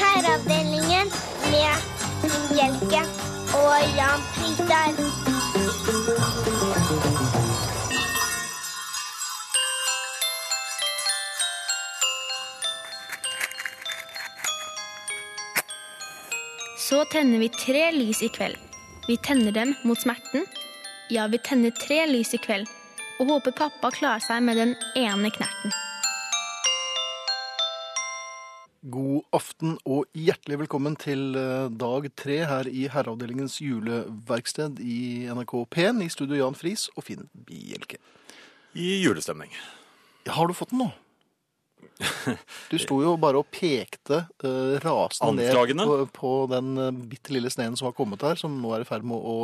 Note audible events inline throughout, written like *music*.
Herreavdelingen med Finn Bjelke og Jan Fritar. Så tenner vi tre lys i kveld. Vi tenner dem mot smerten. Ja, vi tenner tre lys i kveld, og håper pappa klarer seg med den ene knerten. God aften og hjertelig velkommen til eh, dag tre her i Herreavdelingens juleverksted i NRK P1 i studio Jan Friis og Finn Bjelke. I julestemning. Har du fått den nå? *laughs* Du sto jo bare og pekte uh, rasende ned på, på den uh, bitte lille sneen som har kommet her, som nå er i ferd med å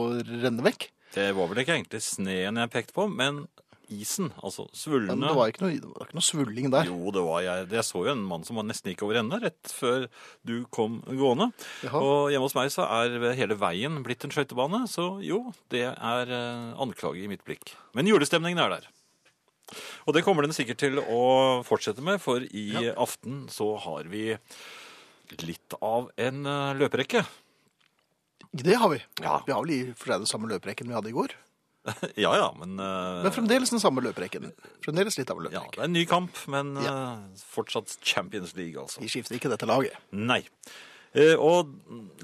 renne vekk. Det var vel ikke egentlig sneen jeg pekte på, men isen. Altså Men det var ikke noe, det var ikke noe svulling der. Jo, det var jeg. Jeg så jo en mann som var nesten gikk over ende rett før du kom gående. Jaha. Og hjemme hos meg så er hele veien blitt en skøytebane, så jo, det er eh, anklage i mitt blikk. Men julestemningen er der. Og det kommer den sikkert til å fortsette med, for i aften så har vi litt av en eh, løperekke. Det har vi. Ja. Vi har vel i for seg den samme løperekken vi hadde i går. *laughs* Ja ja, men, uh... Men fremdeles den samme løperekken. Fremdeles litt av en Ja, det er en ny kamp, men eh, fortsatt Champions League, altså. Vi skifter ikke dette laget. Nei. Uh, og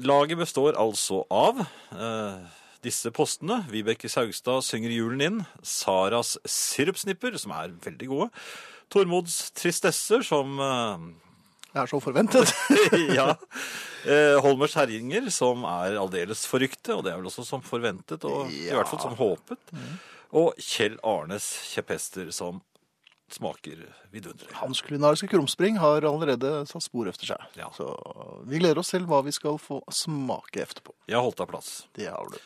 laget består altså av eh, disse postene. Vibeke Saugstad synger julen inn. Saras sirupsnipper, som er veldig gode. Tormods tristesser, som det er så forventet. *laughs* Ja. Eh, Holmers herjinger, som er aldeles forrykte, og det er vel også som forventet, og i hvert fall som håpet. Og Kjell Arnes kjepphester, som smaker vidunderlig. Hans kulinariske krumspring har allerede satt spor efter seg. Ja. Så vi gleder oss til hva vi skal få smake etterpå. Jeg har holdt av plass. Det har du.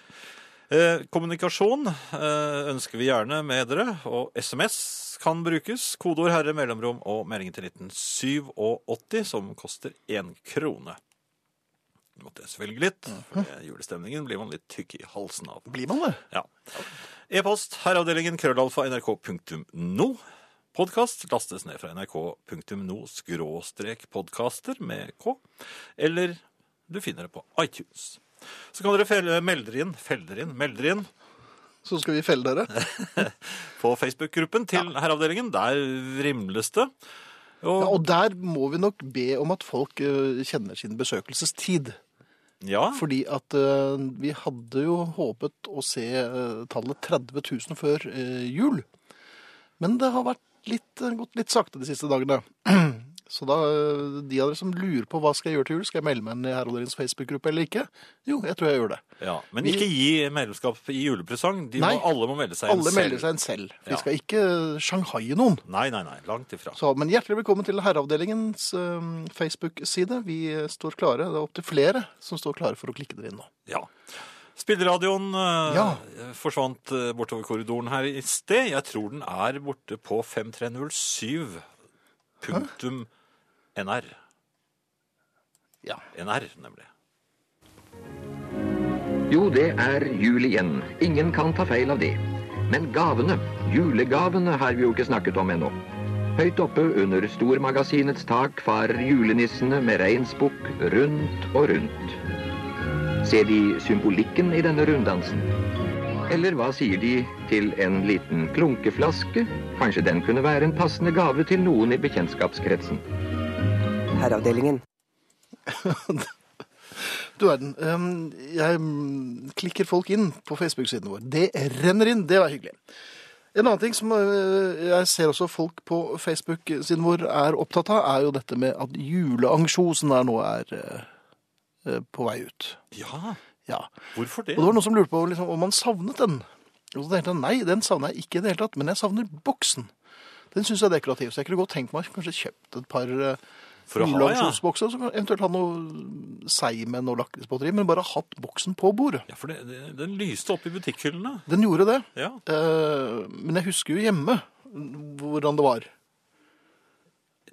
Eh, kommunikasjon eh, ønsker vi gjerne med dere, og SMS kan brukes. Kodeord herre mellomrom og meldingen til 1987, som koster én krone. Nå måtte jeg svelge litt, for det- julestemningen blir man litt tykk i halsen av. Blir man det? Ja. E-post herreavdelingen krøllalfa nrk.no. Podkast lastes ned fra nrk.no skråstrek podkaster med k. Eller du finner det på iTunes. Så kan dere felle, melde dere inn, felle dere inn, melde dere inn Så skal vi felle dere. *laughs* på Facebook-gruppen til Herreavdelingen. Der rimles det. Ja, Og, og der må vi nok be om at folk eh, kjenner sin besøkelsestid. ja, Fordi at uh, vi hadde jo håpet å se uh, tallet 30 000 før uh, jul. Men det har vært litt, eh, gått litt sakte de siste dagene. *clears throat* Så da, eh, de av dere som lurer på hva skal jeg gjøre til jul, skal jeg melde meg inn i Herreavdelingens Facebook-gruppe eller ikke? Jo, jeg tror jeg gjør det. ja. Men ikke gi medlemskap i julepresang. De må, alle må melde seg inn Alle selv. melder seg inn selv. Vi Ja. skal ikke shanghaie noen. Nei, nei, nei. Langt ifra. Så, men hjertelig velkommen til Herreavdelingens eh, Facebook-side. Vi eh, står klare. Det er opptil flere som står klare for å klikke dere inn nå. Ja. Spilleradioen eh, Ja. forsvant eh, bortover korridoren her i sted. Jeg tror den er borte på 5307 punktum NR. Ja. NR, nemlig. Jo, det er jul igjen. Ingen kan ta feil av det. Men gavene, julegavene, har vi jo ikke snakket om ennå. Høyt oppe under stormagasinets tak farer julenissene med reinsbukk rundt og rundt. Ser de symbolikken i denne runddansen? Eller hva sier de til en liten klunkeflaske? Kanskje den kunne være en passende gave til noen i bekjentskapskretsen. Herreavdelingen. *laughs* Du verden. ehm, Jeg klikker folk inn på Facebook-siden vår. Det renner inn. Det var hyggelig. En annen ting som eh, jeg ser også folk på Facebook-siden vår er opptatt av, er jo dette med at juleansjosen der nå er eh, på vei ut. Ja, Ja. hvorfor det? Og det var noen som lurte på liksom, om man savnet den. Og så tenkte jeg nei, den savner jeg ikke i det hele tatt, men jeg savner boksen. Den syns jeg er dekorativ, så jeg kunne godt tenkt meg kanskje kjøpt et par For å ja. så eventuelt ha noe seigmenn og lakrispotteri, men bare hatt boksen på bordet. Ja, for det, det, den lyste opp i butikkhyllene. Den gjorde det, Ja. eh, men jeg husker jo hjemme hvordan det var.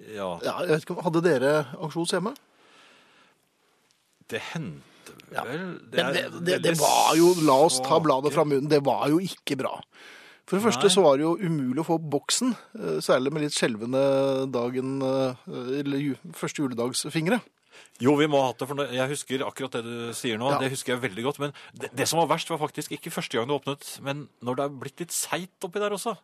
ja. Ja, jeg vet ikke, Hadde dere aksjons hjemme? Det hendte vel, det, er det, det, det var jo La oss ta bladet fra munnen. Det var jo ikke bra. For det første Nei. så var det jo umulig å få boksen, eh, særlig med litt skjelvende dagen eh, Eller første juledagsfingre. Jo, vi må ha hatt det, for jeg husker akkurat det du sier nå. Ja. Det husker jeg veldig godt. Men det, det som var verst, var faktisk ikke første gang det åpnet, men når det er blitt litt seigt oppi der også.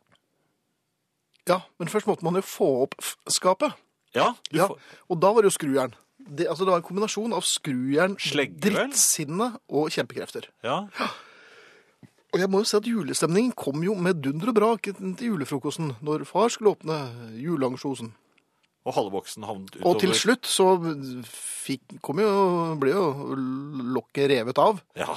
Ja, men først måtte man jo få opp skapet. Ja, Ja, får, og da var det jo skrujern. Det, altså det var en kombinasjon av skrujern, drittsinne og kjempekrefter. ja. *gasps* Og jeg må jo si at julestemningen kom jo med dunder og brak til julefrokosten når far skulle åpne juleansjosen. Og halve boksen havnet utover. Og til slutt så fikk, kom jo, ble jo lokket revet av. Ja.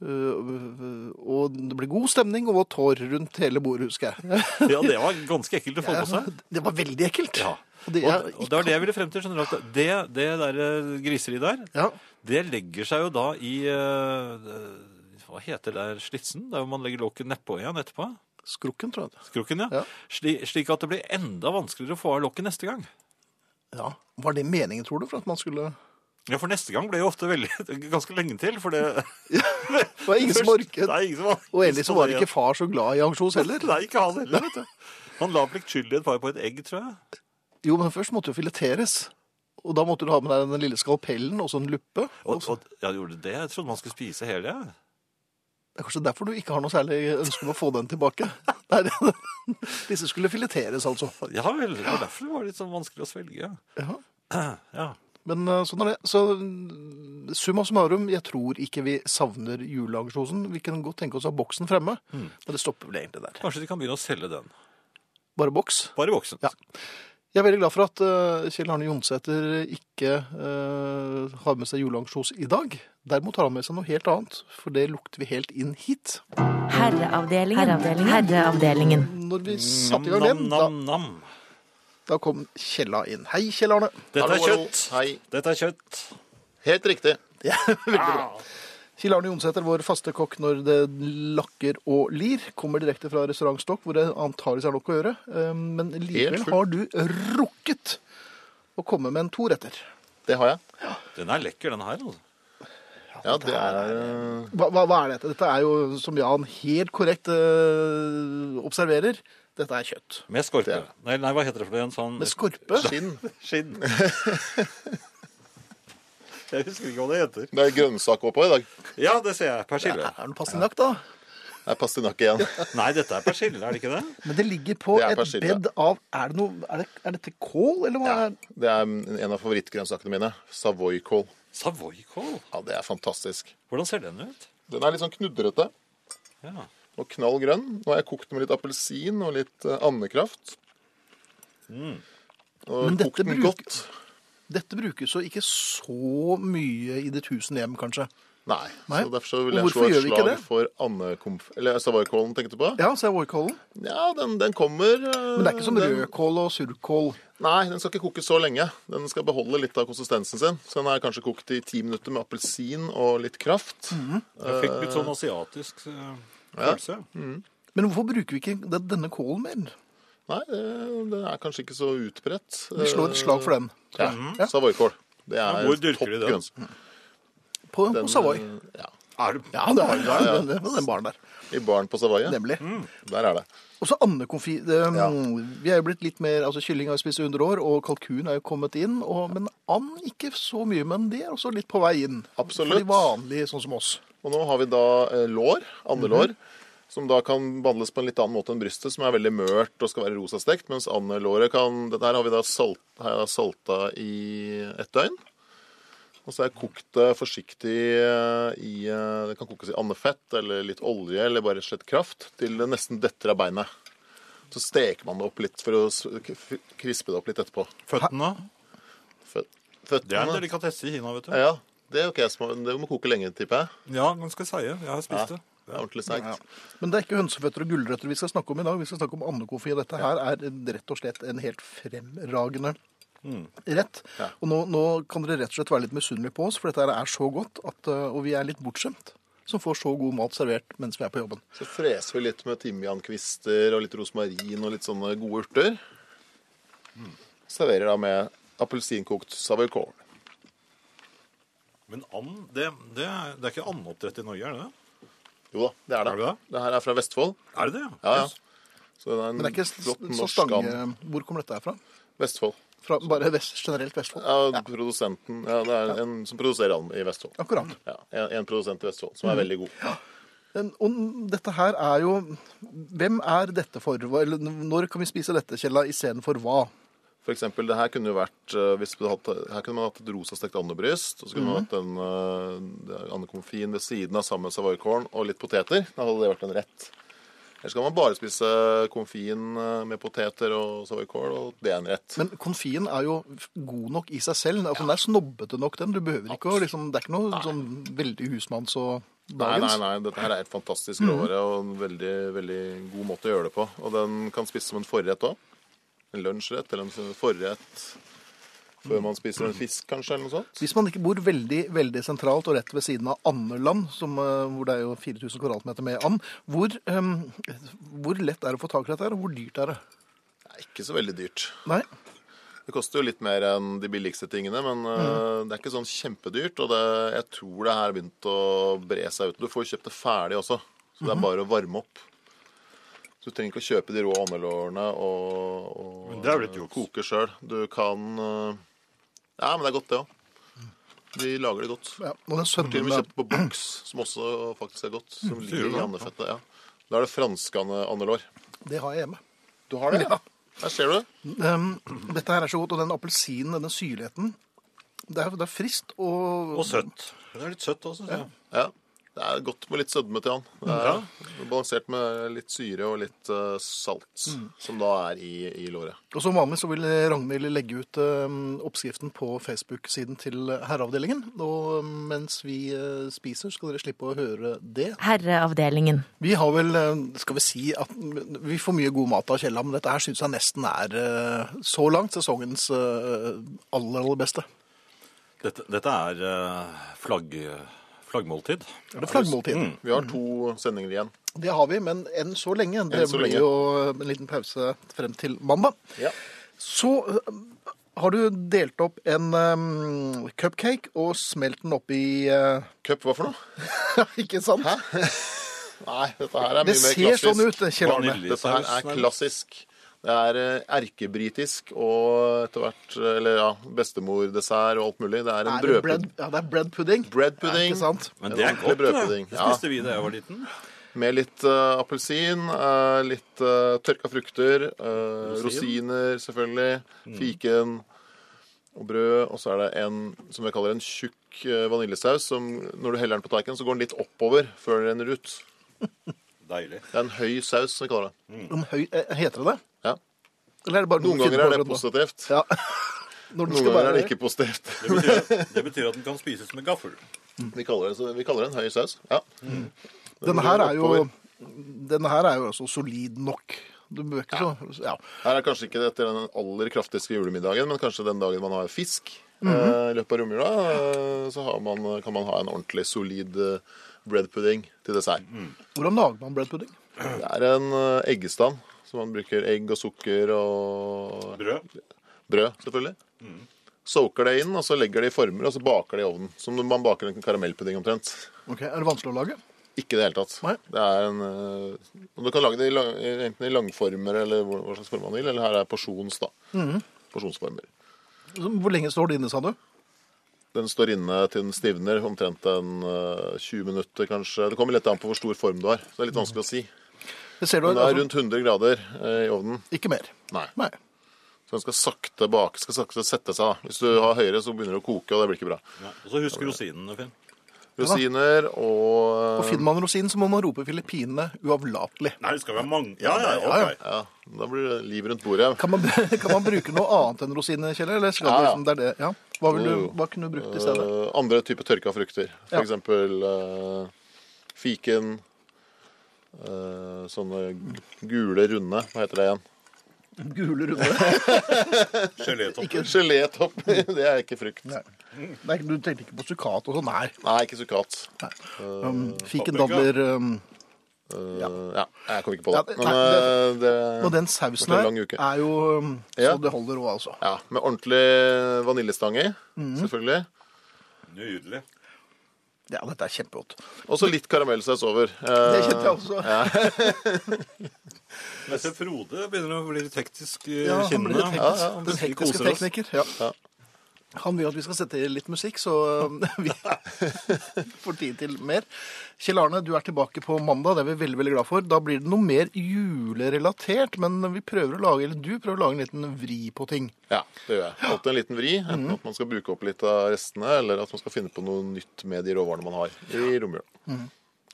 Øh, Og det ble god stemning og vått hår rundt hele bordet, husker jeg. ja, det var ganske ekkelt å få på seg. Det var veldig ekkelt. Ja. Og det, Og, og det var det jeg ville frem til. skjønner du, at Det, det der eh, griseriet der, Ja, det legger seg jo da i eh, Hva heter det der slitsen? Der man legger lokket nedpå igjen etterpå? skrukken, tror jeg. Skrukken, ja. Ja. Sli, slik at det blir enda vanskeligere å få av lokket neste gang. Ja. Var det meningen, tror du, for at man skulle Ja, for neste gang ble jo ofte veldig, *laughs* ganske lenge til, for det *laughs* Det var ingen som orket. Nei, ingen som orket. Og ellers så var ikke far så glad i ansjos heller. Nei, ikke han heller, vet du. Han la pliktskyldig et par på et egg, tror jeg. Jo, men først måtte jo fileteres. Og da måtte du ha med deg den lille skalpellen og så en luppe. Og, og, ja, gjorde du det? Jeg trodde man skulle spise hele. Ja. Det er kanskje derfor du ikke har noe særlig ønske om å få den tilbake. *laughs* Nei, Disse skulle fileteres, altså. Ja vel, det var derfor det var litt sånn vanskelig å svelge. Ja. *clears throat* Ja. Men eh, sånn er det. Så mm, summa summarum, jeg tror ikke vi savner juleansjosen. Vi kan godt tenke oss å ha boksen fremme, Mm. men det stopper vel egentlig der. Kanskje de kan begynne å selge den. Bare boks. Bare boksen. Ja. Jeg er veldig glad for at uh, Kjell Arne Jonsæter ikke uh, har med seg juleansjos i dag. Derimot har han med seg noe helt annet, for det lukter vi helt inn hit. Herreavdelingen. Herreavdelingen. Herreavdelingen. Når vi satte i gang den, da, Nam-nam-nam. Da kom Kjella inn. Hei, Kjell Arne. Dette er kjøtt. Hei. Dette er kjøtt. Helt riktig. *laughs* Ja, veldig bra. Kjell Arne Jonsæter, vår faste kokk når det lakker og lir, kommer direkte fra restaurantstokk, hvor det antakeligvis er nok å gjøre. Eh, Men likevel har du rukket å komme med en toretter. Det har jeg. Den er lekker, den her. altså. Ja, det er eh, Hva, hva, hva er dette? Dette er jo, som Jan helt korrekt øh, observerer, dette er kjøtt. Med skorpe. Det er- Nei, nei, hva heter det for det? En sånn Med skorpe. skinn. skinn. *laughs* *laughs* Jeg husker ikke hva det heter. Det er grønnsak oppå i dag. Ja, det ser jeg. Persille. Er det noe pastinakk, da? Det er pastinakk igjen. *laughs* Nei, dette er persille, er det ikke det? Men det ligger på Det er et persille. bed av Er, det noe, er, det, er dette kål, eller hva? Ja, er det er en av favorittgrønnsakene mine. Savoykål. Savoykål. Ja, det er fantastisk. Hvordan ser den ut? Den er litt sånn knudrete Ja. Og knall grønn. Nå har jeg kokt med litt appelsin og litt eh, andekraft. Og Men dette kokt den bruker- godt. Dette brukes jo ikke så mye i ditt tusen hjem, kanskje. Nei. Nei. Så derfor så vil jeg slå et slag det? for andekomf... Eller savoykålen, tenkte du på? Ja, så vårkålen. Ja, den, den kommer. eh, Men det er ikke som den- rødkål og surkål. Nei, den skal ikke koke så lenge. Den skal beholde litt av konsistensen sin. Så den er kanskje kokt i ti minutter med appelsin og litt kraft. Mhm. Jeg fikk litt sånn asiatisk eh, Mm. Men hvorfor bruker vi ikke denne kålen mer? Nei, det, er kanskje ikke så utbredt. Vi slår et slag for den. Ja, Ja. Savoykål. Det er Ja, hvor dyrker topp de den? grønnsak. På, Den, på Savoy. Ja. Er det Ja, det er ja, ja. den, den baren der. I baren på Savoy. ja. Nemlig. Der er det. Og så andekonfi. Um, Ja. Vi er jo blitt litt mer altså Kylling har vi spist i 100 år, og kalkun er jo kommet inn. Og, men and ikke så mye. Men det er også litt på vei inn. Absolutt. For de vanlige, sånn som oss. Og nå har vi da eh, lår, andelår, Mhm. som da kan behandles på en litt annen måte enn brystet, som er veldig mørt og skal være rosastekt, mens andelåret kan Dette her har vi da salt, har salta i ett døgn. Og så har jeg kokt det forsiktig eh, i eh, Det kan kokes i andefett eller litt olje eller bare slett kraft til det nesten detter av beinet. Så steker man det opp litt for å krispe det opp litt etterpå. Føttene? Føttene? Det er en delikatesse i Kina, vet du. Ja, det er ok. Det må koke lenge, tipper jeg. Ja, ganske seige. Jeg har spist Ja, det. det er ordentlig sterkt. Men det er ikke hønseføtter og gulrøtter vi skal snakke om i dag. Vi skal snakke om andekofi. Dette her er rett og slett en helt fremragende rett. Ja. Og nå, nå kan dere rett og slett være litt misunnelige på oss, for dette her er så godt, at, uh, og vi er litt bortskjemt som får så god mat servert mens vi er på jobben. Så freser vi litt med timiankvister og litt rosmarin og litt sånne gode urter. Serverer da med appelsinkokt savoykål. Men and, det, det, er, det er ikke andeoppdrett i Norge, er det det? Jo da, det er det. Er det det? det her er fra Vestfold. Er det det? Ja, ja. Så det er en Men det er ikke flott så norsk stange and. Hvor kommer dette her fra? Vestfold. fra bare vest, generelt Vestfold? Ja, produsenten Ja, det er en som produserer and i Vestfold. Akkurat. Ja, en, en produsent i Vestfold som er veldig god. Ja. Og dette her er jo Hvem er dette for? Eller når kan vi spise dette, Kjella, istedenfor hva? For eksempel, det her kunne jo vært eh, hvis du hadde, Her kunne man hatt et rosastekt andebryst. Og så kunne man hatt en uh, andekonfin ved siden av sammen med savoykorn og litt poteter. Da hadde det vært en rett. Eller skal man bare spise konfin eh, med poteter og savoykål, og det er en rett. Men konfien er jo god nok i seg selv. Altså, Den er snobbete nok, den. Du behøver ikke å liksom Det er ikke noe sånn veldig husmanns og Nei, dagens. nei, nei, dette her er et fantastisk råvare og en veldig, veldig god måte å gjøre det på. Og den kan spises som en forrett òg. En lunsjrett eller en forrett før man spiser en fisk, kanskje, eller noe sånt. Hvis man ikke bor veldig veldig sentralt og rett ved siden av Andeland, som, eh, hvor det er jo 4000 kvadratmeter med and, hvor, um, hvor lett er det å få tak i dette, her, og hvor dyrt er det? Det er ikke så veldig dyrt. Nei? Det koster jo litt mer enn de billigste tingene, men mm. det er ikke sånn kjempedyrt. Og det, jeg tror det her har begynt å bre seg ut. Du får kjøpt det ferdig også, så det er bare å varme opp. Så du trenger ikke å kjøpe de rå andelårene og, og Men det er koke sjøl. Du kan eh, Ja, men det er godt, det òg. De lager det godt. Ja, og den Til og med kjøpt på boks, som også faktisk er godt. Som sier ligger i andefettet. Ja. Da er det franske ande- andelår. det har jeg hjemme. Du har det? Ja. Her ser du. Um, dette her er så godt, og den appelsinen, denne syrligheten, det er, det er frist og, Og søtt. Det er litt søtt også, Ja. Ja. Det er godt med litt sødme til han. Det er Ja. Balansert med litt syre og litt uh, salt, som da er i, i låret. Og som vanlig så vil Ragnhild legge ut uh, oppskriften på Facebook-siden til Herreavdelingen. Og mens vi uh, spiser, skal dere slippe å høre det. Herreavdelingen. Vi har vel, eh, skal vi si, at vi får mye god mat av Kjella, men dette her syns jeg nesten er eh, så langt sesongens eh, aller, aller beste. Dette, dette er eh, flagg, flaggmåltid. Er det flaggmåltid? Mm. Vi har to sendinger igjen. Det har vi, men enn så lenge. Det så blir lenge. jo en liten pause frem til mandag. Ja. Så øh, har du delt opp en um, cupcake og smelt den oppi uh, Cup, hva for noe? *laughs* Ikke sant? *laughs* Nei, dette her er Det mye mer ser sånn ut, Kjell Arne. Dette her er klassisk. Det er eh, erkebritisk og etter hvert Eller ja, bestemordessert og alt mulig. Det er en brødpudding. ja, det er bread pudding. Bread Ja, pudding. ikke sant? Men det er godt, det. ja. Det spiste vi da jeg var liten. Med litt uh, appelsin, uh, litt uh, tørka frukter, eh, rosiner selvfølgelig, fiken og brød. Og så er det en som jeg kaller en tjukk vaniljesaus. som Når du heller den på tallerkenen, så går den litt oppover før den renner ut. Deilig. Det er en høy saus, som vi kaller det. En høy, heter det det? Ja. Eller er det bare Noen noe ganger er det positivt. Ja. *laughs* Når den Noen skal ganger er det ikke positivt. Det betyr, det betyr at den kan spises med gaffel. Vi kaller det, så vi kaller det en høy saus. Ja. Denne her er jo, denne her er jo også solid nok. Du bør ikke så Ja. Her er kanskje ikke etter den aller kraftigste julemiddagen, men kanskje den dagen man har fisk Mhm. eh, i løpet av romjula, eh, så har man, kan man ha en ordentlig solid bread pudding til dessert. Hvordan lager man bread pudding? Det er en eh, eggestand, så man bruker egg og sukker og Brød. brød, selvfølgelig. Soaker det inn, og så legger det i former, og så baker det i ovnen. Som når man baker en karamellpudding omtrent. Ok, Er det vanskelig å lage? Ikke i det hele tatt. Nei. Det er en, eh, og du kan lage det i, lang- enten i langformer eller hva slags form man vil, eller her er porsjons, da. Mm. Porsjonsformer. Hvor lenge står det inne, sa du? Den står inne til den stivner, omtrent en eh, 20 minutter kanskje. Det kommer litt an på hvor stor form du har, så det er litt vanskelig å si. Det ser du, den er altså, rundt 100 grader eh, i ovnen. Ikke mer. Nei. Nei. Så den skal sakte bak, skal sakte sette seg. Hvis du har høyere, så begynner det å koke, og det blir ikke bra. Ja. Og så husk rosinene, Finn. Rosiner og Og finner man rosinen, så må man rope Filippinene uavlatelig. Nei, det skal være mange. Ja, ja, ja, ja. ok. Ja, da blir det liv rundt bordet. Kan man, *laughs* kan man bruke noe annet enn rosiner, Kjell? Eller skal Ja, det ja. liksom, det er det? Ja. Hva, vil du, jo. hva kunne du brukt i stedet? Eh, andre typer tørka frukter. For Ja. eksempel eh, fiken. Eh, sånne gule, runde. Hva heter det igjen? Gule runde? Gelétopper. *laughs* Gelétopp. *laughs* det er ikke frukt. Nei. Nei, du tenkte ikke på sukkat og sånn? Nei. Nei, ikke sukkat. Um, fiken, paprika. dadler um, Eh, ja. jeg kom ikke på Ja, det. det- Men nei, eh, det, Og den sausen Det her er jo um, Ja. så det holder òg, altså. Ja, Med ordentlig vaniljestang i, Mhm. selvfølgelig. Nydelig. Ja, dette er kjempegodt. Og så litt karamellsaus over. Det Eh, kjente jeg også. *laughs* Men ser Frode begynner å bli litt teknisk Ja, han blir kinnene. teknisk Ja, ja, han blir oss. tekniker. Ja. Han vil at vi skal sette i litt musikk, så øh, *laughs* vi får tid til mer. Kjell Arne, du er tilbake på mandag. Det er vi veldig veldig glad for. Da blir det noe mer julerelatert, men vi prøver å lage, eller du prøver å lage en liten vri på ting. Ja, det gjør jeg. Alltid en liten vri. Enten at man skal bruke opp litt av restene, eller at man skal finne på noe nytt med de råvarene man har i romjula.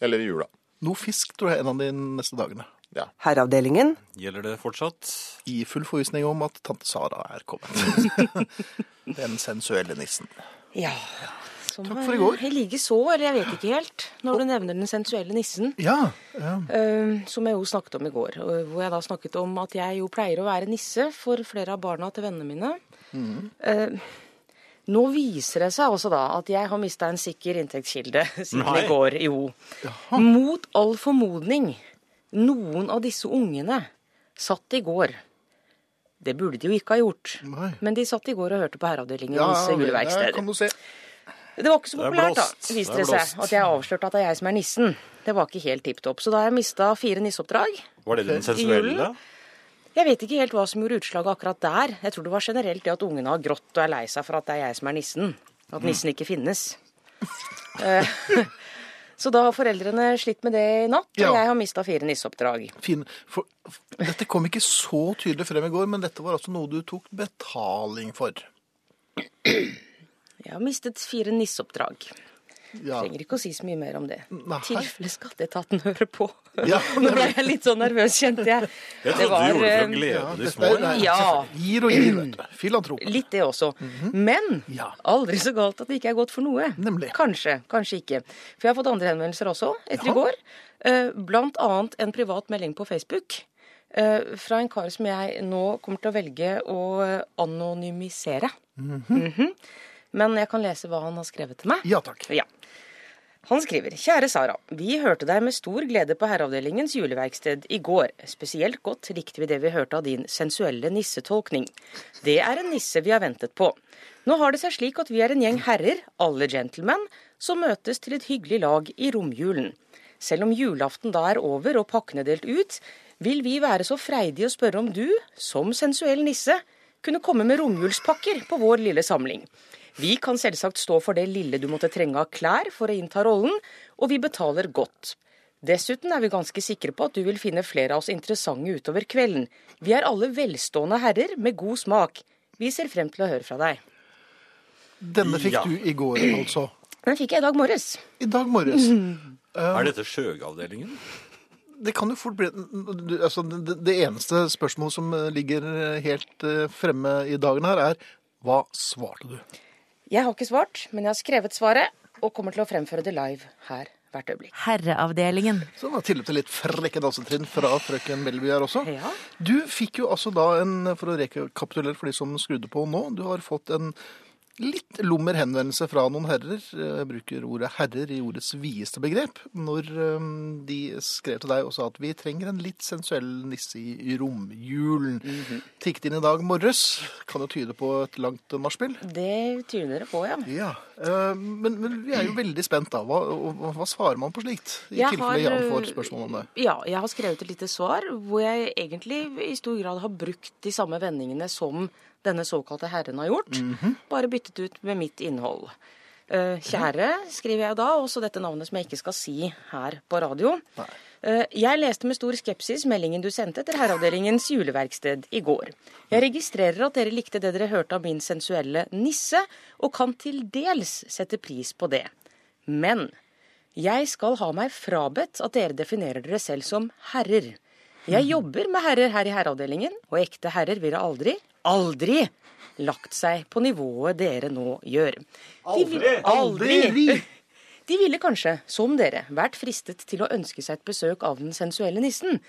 Eller i jula. Noe fisk tror jeg er en av de neste dagene. Ja. Herreavdelingen. Gjelder det fortsatt? I full forvissning om at tante Sara er kommet. *laughs* Den sensuelle nissen. Ja. Som, Takk for i går. Jeg like så, eller jeg vet ikke helt, når du nevner den sensuelle nissen. Ja, ja. eh, som jeg jo snakket om i går. Hvor jeg da snakket om at jeg jo pleier å være nisse for flere av barna til vennene mine. Mm. Eh, nå viser det seg også da at jeg har mista en sikker inntektskilde siden Nei. i går. Jo. Mot all formodning. Noen av disse ungene satt i går Det burde de jo ikke ha gjort. Nei. Men de satt i går og hørte på Herreavdelingens ja der juleverksted. kan du se. Det var ikke så populært, da, viste Det det seg. At jeg avslørte at det er jeg som er nissen. Det var ikke helt tipp topp. Så da har jeg mista fire nisseoppdrag. Var det den sensuelle? da? Jeg vet ikke helt hva som gjorde utslaget akkurat der. Jeg tror det var generelt det at ungene har grått og er lei seg for at det er jeg som er nissen. At nissen ikke finnes. *laughs* *laughs* Så da har foreldrene slitt med det i natt, og Ja. jeg har mista fire nisseoppdrag. Fin. For, for, dette kom ikke så tydelig frem i går, men dette var altså noe du tok betaling for. Jeg har mistet fire nisseoppdrag. Ja. Trenger ikke å si så mye mer om det. I tilfelle skatteetaten hører på. Ja. *laughs* Nå ble jeg litt sånn nervøs, kjente jeg. Jeg trodde du gjorde det for eh, å glede Ja, de små. Ja. Gir og gir, vet du. Filantrop. Litt det også. Men Ja. aldri så galt at det ikke er godt for noe. Nemlig. Kanskje, kanskje ikke. For jeg har fått andre henvendelser også etter i går. Eh, Blant annet en privat melding på Facebook. eh, Fra en kar som jeg nå kommer til å velge å anonymisere. Mhm. Men jeg kan lese hva han har skrevet til meg. Ja takk. Ja. Han skriver Kjære Sara. Vi hørte deg med stor glede på Herreavdelingens juleverksted i går. Spesielt godt likte vi det vi hørte av din sensuelle nissetolkning. Det er en nisse vi har ventet på. Nå har det seg slik at vi er en gjeng herrer, alle gentlemen, som møtes til et hyggelig lag i romjulen. Selv om julaften da er over og pakkene delt ut, vil vi være så freidige å spørre om du, som sensuell nisse, kunne komme med romjulspakker på vår lille samling. Vi kan selvsagt stå for det lille du måtte trenge av klær for å innta rollen, og vi betaler godt. Dessuten er vi ganske sikre på at du vil finne flere av oss interessante utover kvelden. Vi er alle velstående herrer med god smak. Vi ser frem til å høre fra deg. Denne fikk Ja. du i går, altså. Den fikk jeg i dag morges. I dag morges. Er dette Sjøgavdelingen? Det kan jo fort bli altså, det, det eneste spørsmålet som eh, ligger helt eh, fremme i dagen her, er hva svarte du? Jeg har ikke svart, men jeg har skrevet svaret, og kommer til å fremføre det live her hvert øyeblikk. Herreavdelingen. Så da tilløp til litt frekke dansetrinn fra frøken Melby her også. Ja. Du fikk jo altså da en, for å rekapitulere for de som skrudde på nå, du har fått en litt lummer henvendelse fra noen herrer. Jeg bruker ordet herrer i ordets videste begrep. Når eh, de skrev til deg og sa at vi trenger en litt sensuell nisse i romjulen. Mm -hmm. Tikket inn i dag morges. Kan jo tyde på et langt nachspiel. Det tyder dere på, ja. Ja, eh, men, men vi er jo veldig spent da. Hva, hva, svarer man på slikt? I Jeg tilfelle Jan får spørsmål om det. Ja, jeg har skrevet et lite svar hvor jeg egentlig i stor grad har brukt de samme vendingene som denne såkalte herren har gjort, bare byttet ut med mitt innhold. Eh, kjære, skriver jeg da, også dette navnet som jeg ikke skal si her på radio. Nei. jeg leste med stor skepsis meldingen du sendte etter Herreavdelingens juleverksted i går. Jeg registrerer at dere likte det dere hørte av min sensuelle nisse, og kan til dels sette pris på det. Men jeg skal ha meg frabedt at dere definerer dere selv som herrer. Jeg jobber med herrer her i herreavdelingen, og ekte herrer vil jeg aldri, aldri lagt seg på nivået dere nå gjør. Aldri! aldri! *laughs* De ville kanskje, som dere, vært fristet til å ønske seg et besøk av den sensuelle nissen.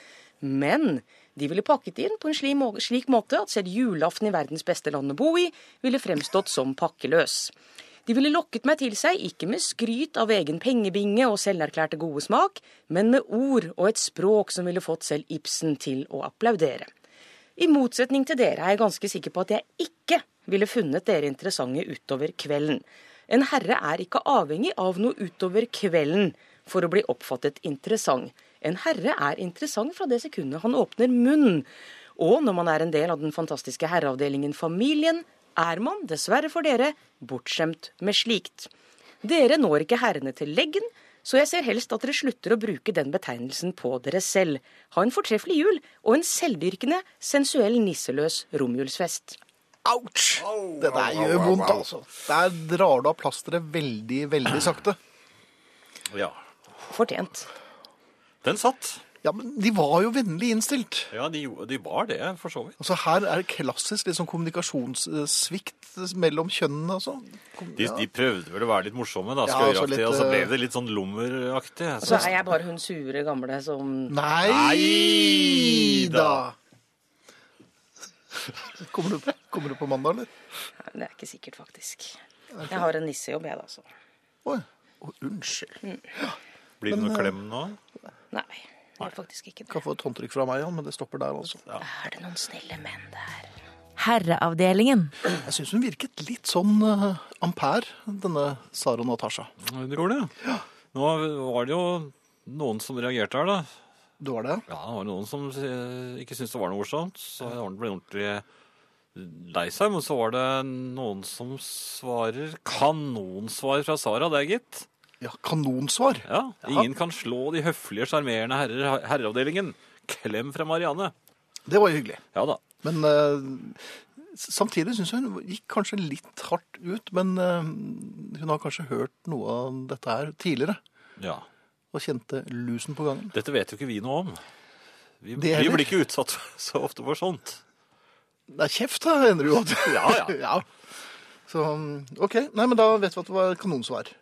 Men de ville pakket inn på en slik må- slik måte at selv julaften i verdens beste land å bo i ville fremstått som pakkeløs. De ville lokket meg til seg, ikke med skryt av egen pengebinge og selverklærte gode smak, men med ord og et språk som ville fått selv Ibsen til å applaudere. I motsetning til dere er jeg ganske sikker på at jeg ikke ville funnet dere interessante utover kvelden. En herre er ikke avhengig av noe utover kvelden for å bli oppfattet interessant. En herre er interessant fra det sekundet han åpner munnen. Og når man er en del av den fantastiske herreavdelingen Familien, er man, dessverre for dere, bortskjemt med slikt. Dere når ikke herrene til leggen, så jeg ser helst at dere slutter å bruke den betegnelsen på dere selv. Ha en fortreffelig jul og en selvdyrkende, sensuell, nisseløs romjulsfest. Ouch! Det der gjør vondt, altså. Der drar du av plasteret veldig, veldig sakte. Ja. Fortjent. Den satt. Ja, men de var jo vennlig innstilt. Ja, de, de var det, for så vidt. Altså Her er det klassisk liksom, kommunikasjonssvikt mellom kjønnene. Altså. Kom- De, ja. de prøvde vel å være litt morsomme, da, Ja, altså litt, og så ble eh, det litt sånn lommeraktig. Så altså, er jeg bare hun sure gamle som Nei da! *laughs* Kommer du, kommer du på mandag, eller? Nei, Det er ikke sikkert, faktisk. Jeg har en nissejobb, jeg, da. Så. Oi. Oh, unnskyld. Blir det noe eh, klem nå? Nei, det er faktisk ikke det. Kan få et håndtrykk fra meg, Jan, men det stopper der, altså. Er det noen snille menn der? Herreavdelingen. Jeg syns hun virket litt sånn uh, ampere, denne Sara Natasha. Hun gjorde det? Nå var det jo noen som reagerte her, da. Du var det? Ja, det var noen som eh, ikke syntes det var noe morsomt. Så jeg ble ordentlig lei seg. Men så var det noen som svarer kanonsvar fra Sara, det, gitt. Ja, kanonsvar. Ja, Ingen kan slå de høflige, sjarmerende herrer, herreavdelingen. Klem fra Marianne. Det var jo hyggelig. Ja da. Men eh, samtidig syns jeg hun gikk kanskje litt hardt ut. Men eh, hun har kanskje hørt noe av dette her tidligere. Ja. Og kjente lusen på gangen. Dette vet jo ikke vi noe om. Vi, vi blir ikke utsatt *laughs* så ofte for sånt. Nei, kjeft da, hender det jo. Ja, ja. *laughs* ja. Så OK. Nei, men da vet vi at det var kanonsvar.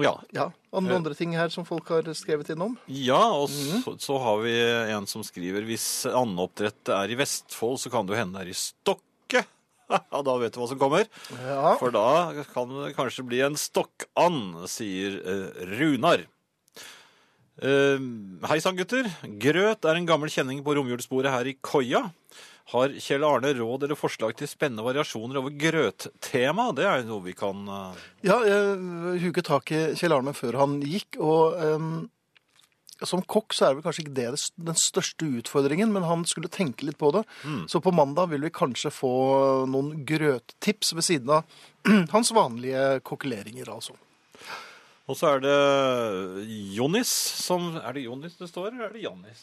Ja. Ja. Og noen andre ting her som folk har skrevet innom? Ja, og så, så har vi en som skriver hvis andeoppdrett er i Vestfold, så kan det jo hende det er i Stokke. Ja, *laughs* da vet du hva som kommer. Ja. For da kan det kanskje bli en stokkand, sier eh, Runar. Uh, Hei sann, gutter. Grøt er en gammel kjenning på romjulsbordet her i Koia. Har Kjell Arne råd eller forslag til spennende variasjoner over grøttema? Det er jo noe vi kan eh, Ja, jeg huket tak i Kjell Arne før han gikk, og Um, som kokk så er vel kanskje ikke det den største utfordringen, men han skulle tenke litt på det. Så på mandag vil vi kanskje få noen grøttips ved siden av *clears throat* hans vanlige kokkeleringer, altså. Og så er det Jonis som Er det Jonis det står, eller er det Jannis?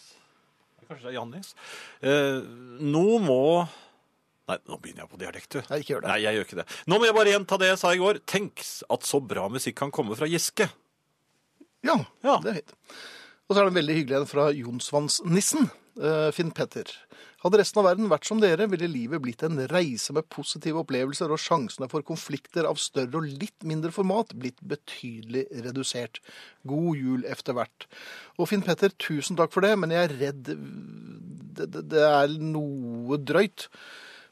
Kanskje det er Jannis. Eh, nå må Nei, nå begynner jeg på dialekt, du. Nei, ikke gjør det. Nei, jeg gjør ikke det. Nå må jeg bare gjenta det jeg sa i går. Tenk at så bra musikk kan komme fra Giske. Ja, Ja. det er fint. Og så er det en veldig hyggelig en fra Jonsvannsnissen, Finn Petter. Hadde resten av verden vært som dere, ville livet blitt en reise med positive opplevelser, og sjansene for konflikter av større og litt mindre format blitt betydelig redusert. God jul efter hvert. Og Finn Petter, tusen takk for det, men jeg er redd det, det, det er noe drøyt.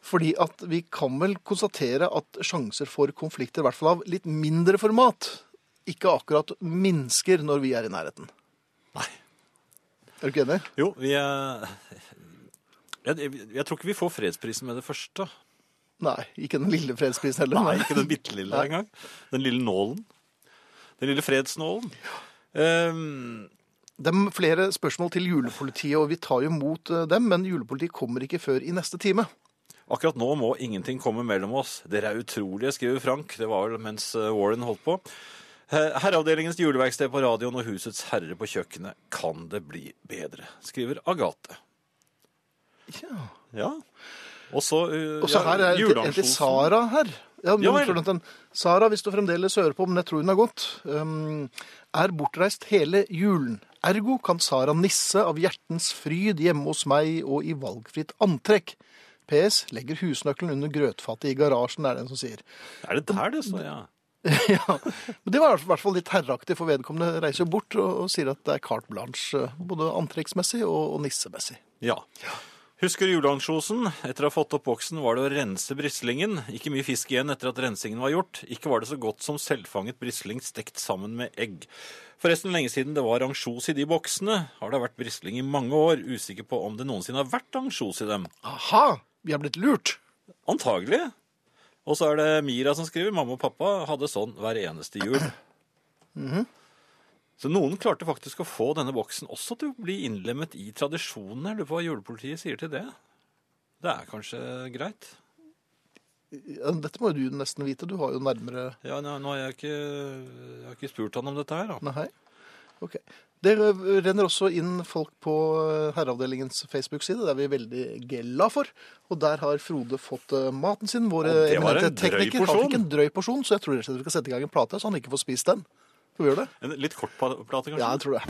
Fordi at vi kan vel konstatere at sjanser for konflikter, i hvert fall av litt mindre format, ikke akkurat minsker når vi er i nærheten. Nei. Er du ikke enig? Jo, vi er jeg, jeg, tror ikke vi får fredsprisen med det første. Nei, ikke den lille fredsprisen heller. Nei, ikke den bitte lille engang. Den lille nålen. Den lille fredsnålen. Um... Det er flere spørsmål til julepolitiet, og vi tar jo imot eh, dem, men julepolitiet kommer ikke før i neste time. Akkurat nå må ingenting komme mellom oss. Dere er utrolige, skriver Frank. Det var vel mens eh, Warren holdt på. Herreavdelingens juleverksted på radioen og Husets herre på kjøkkenet. Kan det bli bedre? skriver Agathe. Ja. Ja. Og så uh, så her er en Sara her. Ja, men Ja Sara, hvis du fremdeles hører på, men jeg tror hun har gått, um, er bortreist hele julen. Ergo kan Sara nisse av hjertens fryd hjemme hos meg og i valgfritt antrekk. PS legger husnøkkelen under grøtfatet i garasjen, er det en som sier. Er det der det står, ja? *laughs* ja, Men det var i hvert fall litt herreaktig, for vedkommende reiser jo bort og, og sier at det er carte blanche, eh, både antrekksmessig og, og nissemessig. Ja. Husker juleansjosen? Etter å ha fått opp boksen var det å rense brislingen. Ikke mye fisk igjen etter at rensingen var gjort. Ikke var det så godt som selvfanget brisling stekt sammen med egg. Forresten lenge siden det var ansjos i de boksene. Har det vært brisling i mange år. Usikker på om det noensinne har vært ansjos i dem. Aha! Vi har blitt lurt! Antagelig. Og så er det Mira som skriver mamma og pappa hadde sånn hver eneste jul. Så noen klarte faktisk å få denne boksen også til å bli innlemmet i tradisjonen. Jeg lurer på hva julepolitiet sier til det. Det er kanskje greit? Dette må jo du nesten vite. Du har jo nærmere Ja, nå, nå har jeg ikke, jeg har ikke spurt han om dette her, da. Nei. Ok. Det renner også inn folk på eh, Herreavdelingens Facebook-side. Det er vi veldig glad for. Og der har Frode fått eh, maten sin. Vår eminente tekniker. Han fikk en drøy porsjon, så jeg tror rett og slett vi skal sette i gang en plate, så han ikke får spist den. Får vi gjøre det? En litt kort plate, kanskje? Ja, jeg tror det.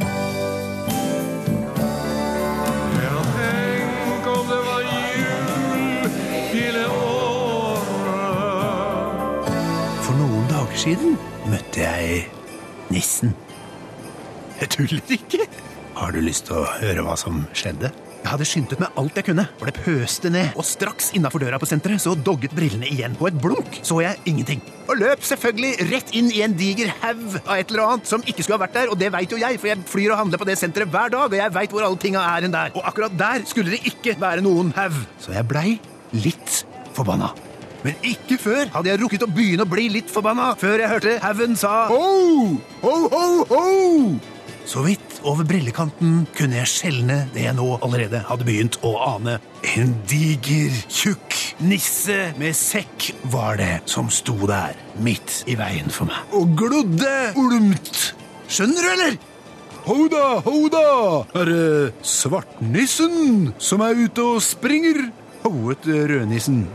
For noen dager siden møtte jeg nissen. Jeg tuller ikke. Har du lyst til å høre hva som skjedde? Jeg hadde skyndt ut med alt jeg kunne, for det pøste ned. Og straks innafor døra på senteret så dogget brillene igjen. På et blunk så jeg ingenting. Og løp selvfølgelig rett inn i en diger haug av et eller annet som ikke skulle ha vært der. Og det veit jo jeg, for jeg flyr og handler på det senteret hver dag, og jeg veit hvor alle tinga er enn der. Og akkurat der skulle det ikke være noen haug. Så jeg blei litt forbanna. Men ikke før hadde jeg rukket å begynne å bli litt forbanna, før jeg hørte haugen sa ho, ho, ho, ho. Så vidt over brillekanten kunne jeg skjelne det jeg nå allerede hadde begynt å ane. En diger, tjukk nisse med sekk var det som sto der, midt i veien for meg. Og glodde olmt. Skjønner du, eller? Hoda, da, ho da! Er det svartnissen som er ute og springer? Hoet rødnissen.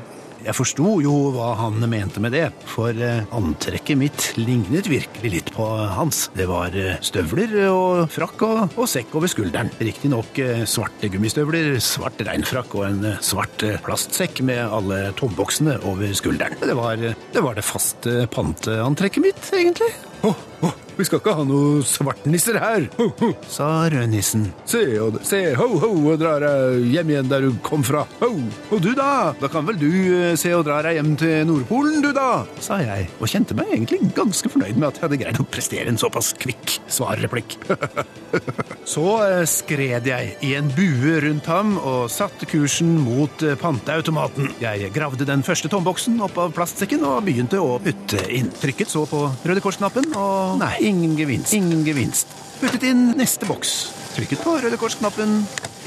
Jeg forsto jo hva han mente med det, for eh, antrekket mitt lignet virkelig litt på hans. Det var eh, støvler og frakk og, og sekk over skulderen. Riktignok eh, svarte gummistøvler, svart regnfrakk og en svart plastsekk med alle tomboksene over skulderen. Det var, det var det faste panteantrekket mitt, egentlig. Åh, åh, vi skal ikke ha noe svartnisser her, ho, ho, sa rødnissen. Se, og, se, ho, ho, og drar deg hjem igjen der du kom fra. Ho, og du da? Da kan vel du eh, se og dra deg hjem til Nordpolen, du da? sa jeg, og kjente meg egentlig ganske fornøyd med at jeg hadde greid å prestere en såpass kvikk svarreplikk. *laughs* Så eh, skred jeg i en bue rundt ham og satte kursen mot eh, panteautomaten. Jeg gravde den første tomboksen opp av plastsekken og begynte å putte inn. Trykket så på Røde Kors-knappen, og nei, ingen gevinst. Ingen gevinst. Puttet inn neste boks. Trykket på Røde Kors-knappen.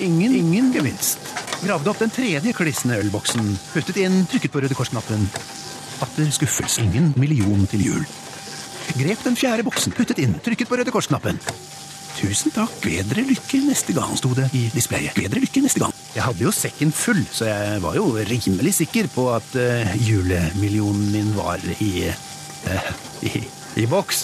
Ingen, ingen gevinst. Gravde opp den tredje klissende ølboksen. Puttet inn, trykket på Røde Kors-knappen. Atter skuffelse. Ingen million til jul. Grep den fjerde boksen, puttet inn, trykket på Røde Kors-knappen. Tusen takk, bedre lykke neste gang, sto det i displayet. Bedre lykke neste gang. Jeg hadde jo sekken full, så jeg var jo rimelig sikker på at uh, julemillionen min var i, uh, i, i boks.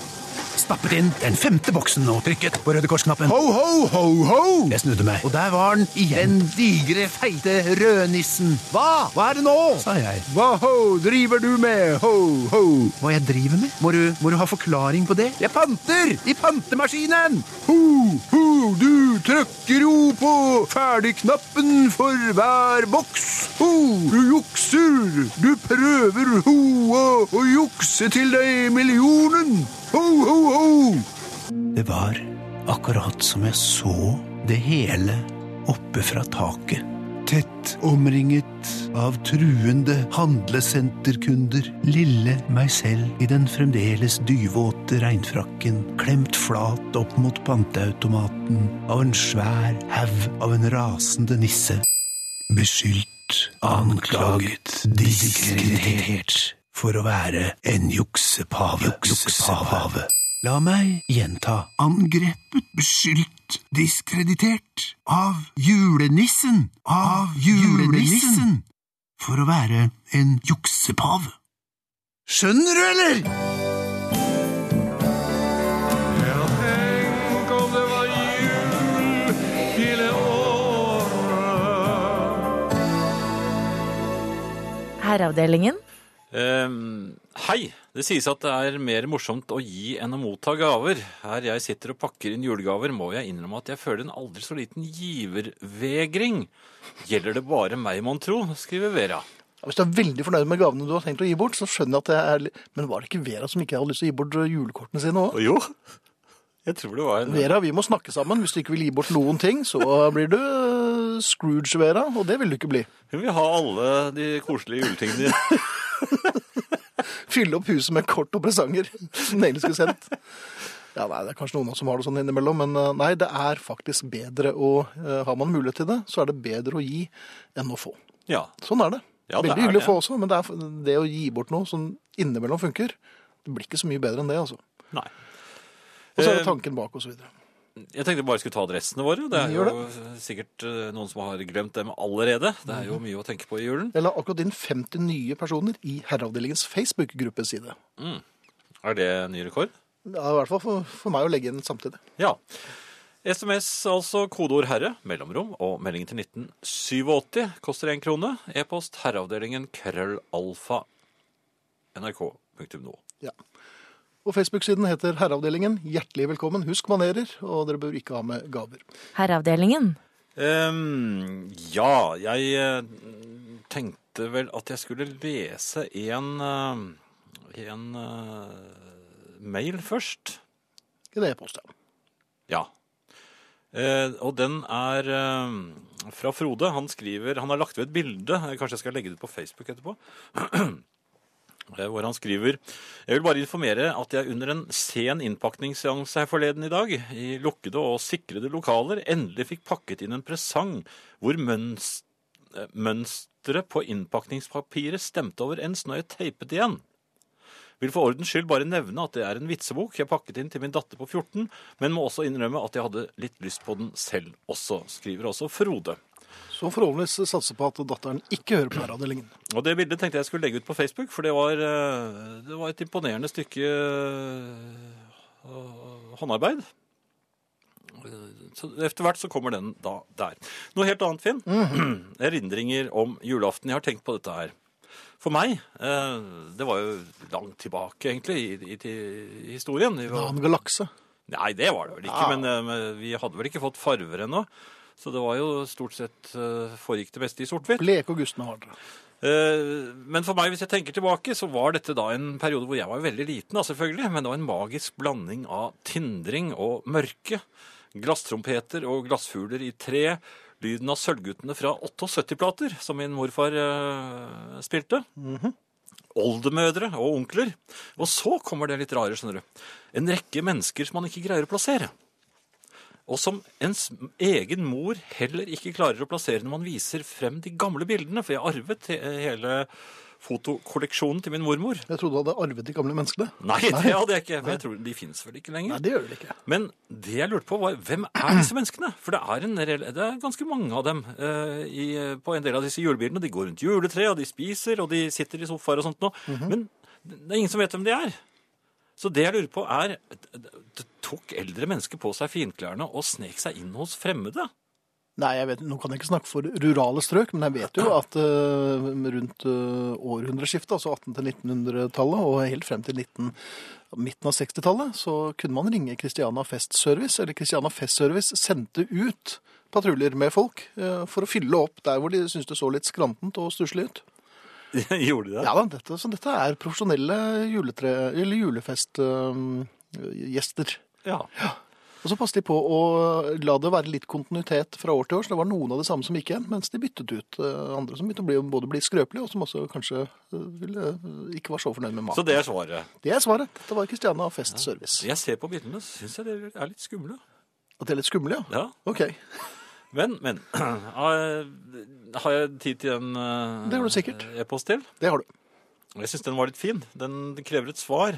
Stappet inn den femte boksen og trykket på Røde Kors-knappen. Ho, ho, ho, ho! Jeg snudde meg, og der var den igjen. Den digre, feite rødnissen. Hva? Hva er det nå? sa jeg. Hva ho driver du med? Ho, ho. Hva jeg driver med? Må du, må du ha forklaring på det? Jeg panter! I pantemaskinen! Ho, ho, du trykker jo på ferdigknappen for hver boks. Ho, du jukser! Du prøver ho å, jukse til deg millionen. Ho, ho, ho! Det var akkurat som jeg så det hele oppe fra taket. Tett omringet av truende handlesenterkunder. Lille meg selv i den fremdeles dyvåte regnfrakken, klemt flat opp mot panteautomaten av en svær haug av en rasende nisse. Beskyldt, anklaget, diskreditert for å være en juksepave. Juksepave. La meg gjenta. Angrepet, beskyldt, diskreditert av julenissen. Av julenissen. For å være en juksepave. Skjønner du, eller? Herreavdelingen. Ehm, hei! Det sies at det er mer morsomt å gi enn å motta gaver. Her jeg sitter og pakker inn julegaver, må jeg innrømme at jeg føler en aldri så liten givervegring. Gjelder det bare meg, mon tro? skriver Vera. Hvis du er veldig fornøyd med gavene du har tenkt å gi bort, så skjønner jeg at det er Men var det ikke Vera som ikke hadde lyst til å gi bort julekortene sine òg? Jo, jeg tror det var en Vera, vi må snakke sammen. Hvis du ikke vil gi bort noen ting, så blir du eh, Scrooge, Vera, og det vil du ikke bli. Hun vil ha alle de koselige juletingene *laughs* *laughs* Fylle opp huset med kort og presanger *laughs* skulle sendt. Ja, nei, Det er kanskje noen som har det sånn innimellom, men eh, nei, det er faktisk bedre å eh, Har man mulighet til det, så er det bedre å gi enn å få. Ja. Sånn er det. Ja, det Veldig er hyggelig å få også, men det, er, det å gi bort noe som innimellom funker, det blir ikke så mye bedre enn det, altså. Nei. Og så er Eh, det tanken bak, og så videre. Jeg tenkte bare skulle ta adressene våre. Det er jo sikkert eh, noen som har glemt dem allerede. Det er jo Mhm. mye å tenke på i julen. Jeg la akkurat inn 50 nye personer i Herreavdelingens Facebook-gruppeside. Er det ny rekord? Er i hvert fall for, for meg å legge inn samtidig. Ja. SMS, altså kodeord 'herre', mellomrom og melding til 1987 koster én krone. E-post herreavdelingen krøllalfa nrk.no. Ja. Og Facebook-siden heter Herreavdelingen. Hjertelig velkommen. Husk manerer, og dere bør ikke ha med gaver. Herreavdelingen. Um, ja, jeg eh, tenkte vel at jeg skulle lese en, eh, en uh, mail først. En e-post, ja. Ja. Uh, og den er uh, fra Frode. Han skriver Han har lagt ved et bilde. Kanskje jeg skal legge det ut på Facebook etterpå. *clears throat* Eh, Hvor han skriver Jeg vil bare informere at jeg under en sen innpakningsseanse her forleden i dag, i lukkede og sikrede lokaler, endelig fikk pakket inn en presang hvor eh, mønsteret på innpakningspapiret stemte overens når jeg teipet igjen. Vil for ordens skyld bare nevne at det er en vitsebok jeg pakket inn til min datter på 14, men må også innrømme at jeg hadde litt lyst på den selv også, skriver også Frode. Så forhåpentligvis satse på at datteren ikke hører på Herreavdelingen. Og det bildet tenkte jeg skulle legge ut på Facebook, for det var, eh, det var et imponerende stykke eh, håndarbeid. Så etter hvert så kommer den da der. Noe helt annet, Finn. Erindringer om julaften. Jeg har tenkt på dette her. For meg, eh, det var jo langt tilbake egentlig i, i, i historien. En Annen galakse. Nei, det var det vel ikke, Ja. men, men vi hadde vel ikke fått farver ennå. Så det var jo stort sett eh, foregikk det meste i sort-hvitt. Blek og gustne har dere. Eh, Men for meg, hvis jeg tenker tilbake, så var dette da en periode hvor jeg var veldig liten, da, selvfølgelig, men det var en magisk blanding av tindring og mørke. Glasstrompeter og glassfugler i tre. Lyden av Sølvguttene fra 78-plater, som min morfar uh, spilte. Oldemødre og onkler. Og så kommer det litt rare, skjønner du. En rekke mennesker som man ikke greier å plassere. Og som ens egen mor heller ikke klarer å plassere når man viser frem de gamle bildene. For jeg arvet hele fotokolleksjonen til min mormor. Jeg trodde du hadde arvet de gamle menneskene. Nei, det hadde jeg ikke. For jeg tror de finnes vel ikke lenger. Nei, det gjør det ikke. Men det jeg lurte på var, hvem er disse menneskene? For det er, en, det er ganske mange av dem uh, i, på en del av disse julebildene. De går rundt juletreet, og de spiser, og de sitter i sofaer og sånt noe. Men det er ingen som vet hvem de er. Så det jeg lurer på er, det tok eldre mennesker på seg finklærne og snek seg inn hos fremmede? Nei, jeg vet, Nå kan jeg ikke snakke for rurale strøk, men jeg vet jo at uh, rundt uh, århundreskiftet, altså 1800-1900-tallet og helt frem til 19, midten av 60-tallet, så kunne man ringe Christiana Fest Service, eller Christiana Fest Service sendte ut patruljer med folk uh, for å fylle opp der hvor de syntes det så litt skrantent og stusslig ut. *laughs* Gjorde de det? Ja da, dette, så dette er profesjonelle juletre, eller julefestgjester. Ja. Og så passet de på å la det være litt kontinuitet fra år til år, så det var noen av det samme som gikk igjen, mens de byttet ut eh, andre som begynte å bli, både bli skrøpelige, og som også kanskje eh, ville, ikke var så fornøyd med Så det er svaret. Det er svaret. Dette var Christiana Festservice. Ja. Jeg ser på bildene, så syns jeg det er litt skumle. At det er litt skumle, ja? Ja. Ok, Men, men *clears throat* Har jeg tid til en eh, Det har du sikkert. e-post til? det har du. Jeg syns den var litt fin. Den krever et svar.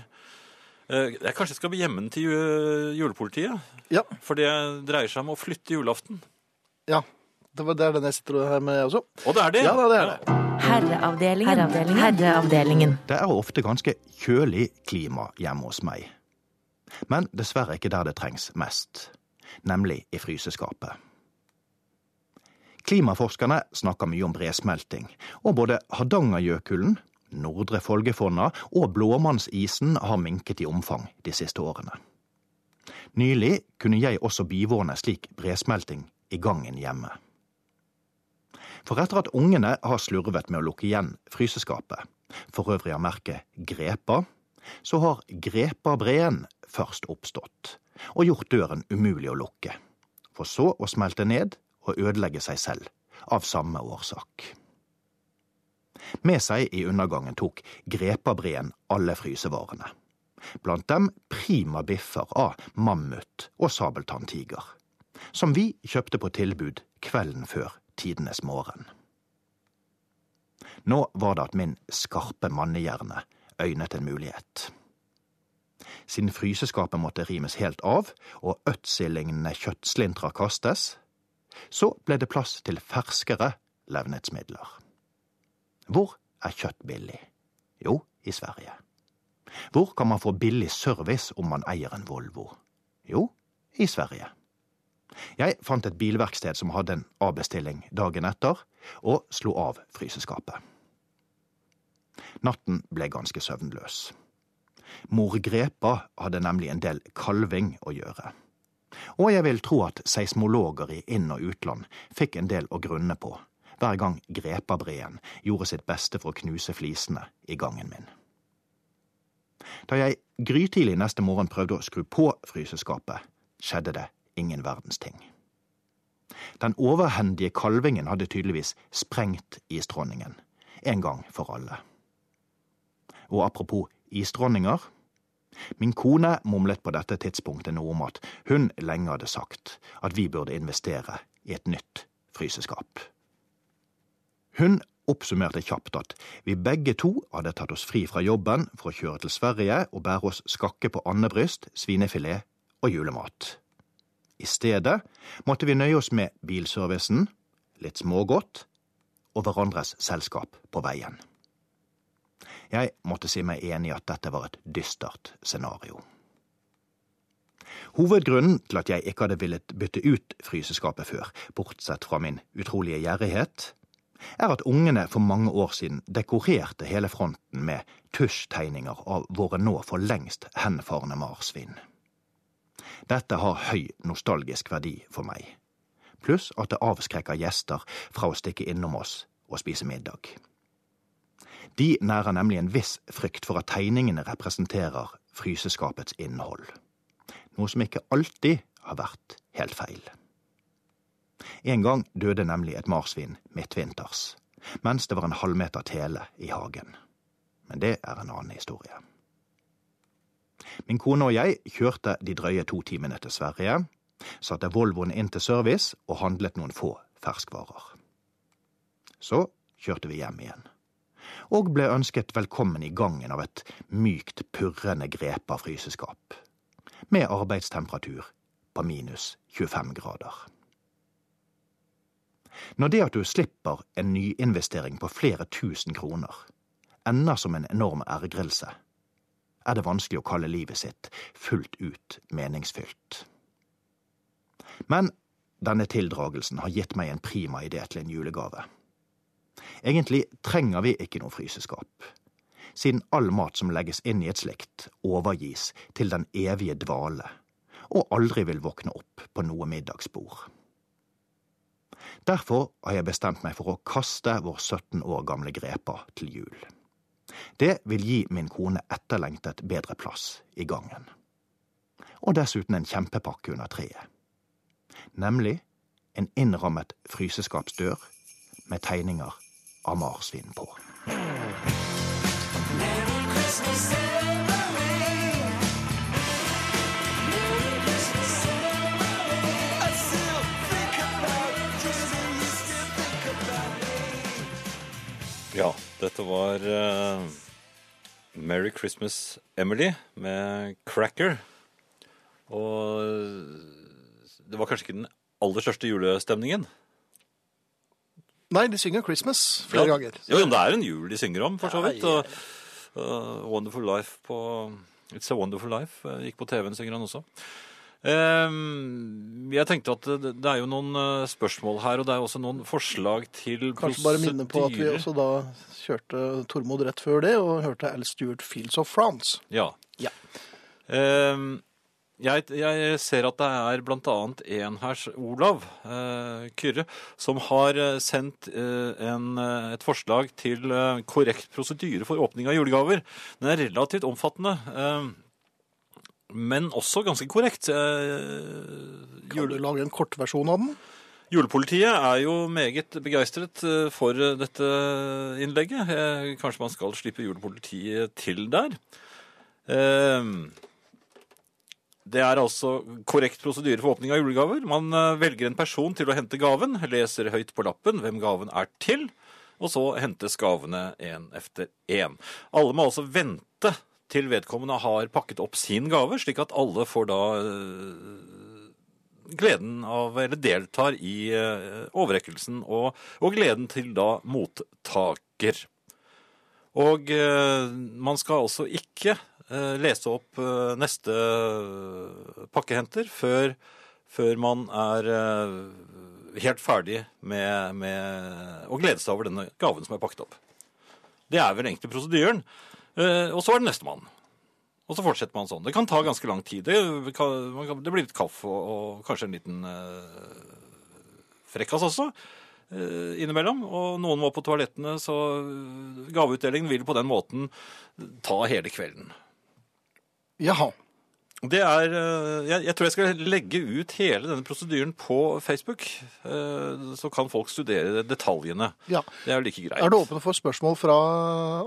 Eh, Jeg kanskje skal bli hjemmen til julepolitiet. Ja, For det dreier seg om å flytte julaften. ja. Det, var, det er den jeg sitter her med også. Og det er det! Ja det er det. Herreavdelingen. Herreavdelingen. Herreavdelingen. Det er ofte ganske kjølig klima hjemme hos meg. Men dessverre ikke der det trengs mest, nemlig i fryseskapet. Klimaforskerne snakker mye om bresmelting, og både Hardangerjøkulen, Nordre Folgefonna og Blåmannsisen har minket i omfang de siste årene. Nylig kunne jeg også bivåne slik bresmelting i gangen hjemme. For etter at ungene har slurvet med å lukke igjen fryseskapet, for øvrig av merket Grepa, så har Grepa-breen først oppstått og gjort døren umulig å lukke, for så å smelte ned og ødelegge seg selv av samme årsak. Med seg i undergangen tok Grepabreen alle frysevarene. Blant dem prima biffer av mammut og sabeltanntiger, som vi kjøpte på tilbud kvelden før tidenes morgen. Nå var det at min skarpe mannehjerne øynet en mulighet. Siden fryseskapet måtte rimes helt av og øtsil-lignende kjøttslintrer kastes, så ble det plass til ferskere levnetsmidler. Hvor er kjøtt billig? Jo, i Sverige. Hvor kan man få billig service om man eier en Volvo? Jo, i Sverige. Jeg fant et bilverksted som hadde en avbestilling dagen etter, og slo av fryseskapet. Natten ble ganske søvnløs. Mor Grepa hadde nemlig en del kalving å gjøre. Og jeg vil tro at seismologer i inn- og utland fikk en del å grunne på hver gang Grepabreen gjorde sitt beste for å knuse flisene i gangen min. Da jeg grytidlig neste morgen prøvde å skru på fryseskapet, skjedde det ingen verdens ting. Den overhendige kalvingen hadde tydeligvis sprengt isdronningen, en gang for alle. Og apropos isdronninger. Min kone mumlet på dette tidspunktet noe om at hun lenge hadde sagt at vi burde investere i et nytt fryseskap. Hun oppsummerte kjapt at vi begge to hadde tatt oss fri fra jobben for å kjøre til Sverige og bære oss skakke på andebryst, svinefilet og julemat. I stedet måtte vi nøye oss med bilservicen, litt smågodt og hverandres selskap på veien. Jeg måtte si meg enig i at dette var et dystert scenario. Hovedgrunnen til at jeg ikke hadde villet bytte ut fryseskapet før, bortsett fra min utrolige gjerrighet, er at ungene for mange år siden dekorerte hele fronten med tusjtegninger av våre nå for lengst henfarne marsvin. Dette har høy nostalgisk verdi for meg, pluss at det avskrekker gjester fra å stikke innom oss og spise middag. De nærer nemlig en viss frykt for at tegningene representerer fryseskapets innhold, noe som ikke alltid har vært helt feil. En gang døde nemlig et marsvin midtvinters, mens det var en halvmeter tele i hagen. Men det er en annen historie. Min kone og jeg kjørte de drøye to timene til Sverige, satte Volvoen inn til service og handlet noen få ferskvarer. Så kjørte vi hjem igjen, og ble ønsket velkommen i gangen av et mykt, purrende grep av fryseskap, med arbeidstemperatur på minus 25 grader. Når det at du slipper en nyinvestering på flere tusen kroner, ender som en enorm ergrelse, er det vanskelig å kalle livet sitt fullt ut meningsfylt. Men denne tildragelsen har gitt meg en prima idé til en julegave. Egentlig trenger vi ikke noe fryseskap, siden all mat som legges inn i et slikt, overgis til den evige dvale, og aldri vil våkne opp på noe middagsbord. Derfor har jeg bestemt meg for å kaste vår 17 år gamle Grepa til jul. Det vil gi min kone etterlengtet bedre plass i gangen. Og dessuten en kjempepakke under treet. Nemlig en innrammet fryseskapsdør med tegninger av marsvin på. Ja, dette var uh, Merry Christmas Emily med Cracker. Og det var kanskje ikke den aller største julestemningen. Nei, de synger Christmas flere Ja. ganger. Jo, men det er en jul de synger om, for så vidt. Og, uh, Wonderful Life på It's a Wonderful Life uh, gikk på TV-en, synger han også. Um, jeg tenkte at det, det er jo noen uh, spørsmål her, og det er også noen forslag til Kanskje bare minne på at vi også da kjørte Tormod rett før det, og hørte Al Stewart Fields of France. Ja. Ja. Ehm, jeg, jeg ser at det er annet en her, Olav eh, Kyrre, som har eh, sendt eh, en, eh, et forslag til eh, korrekt prosedyre for åpning av julegaver. Den er relativt omfattende, eh, men også ganske korrekt. Kan du lage en kortversjon av den? Julepolitiet er jo meget begeistret for dette innlegget. Kanskje man skal slippe julepolitiet til der. Eh, Det er altså korrekt prosedyre for åpning av julegaver. Man eh, velger en person til å hente gaven, leser høyt på lappen hvem gaven er til, og så hentes gavene én efter én. Alle må altså vente til vedkommende har pakket opp sin gave, slik at alle får da eh, gleden av, eller deltar i eh, overrekkelsen, og, og gleden til da mottaker. Og man skal altså ikke lese opp eh, neste pakkehenter før, før man er eh, helt ferdig med, med å glede seg over denne gaven som er pakket opp. Det er vel egentlig prosedyren. Eh, og så er det nestemann. Og så fortsetter man sånn. Det kan ta ganske lang tid. Det, det blir litt kaffe og, og kanskje en liten eh, frekkas også eh, innimellom. Og noen må på toalettene, så eh, gaveutdelingen vil på den måten ta hele kvelden. Jaha. Det er, eh, jeg, jeg tror jeg skal legge ut hele denne prosedyren på Facebook. eh, Så kan folk studere detaljene. Ja. Det er jo like greit. Er du åpen for spørsmål fra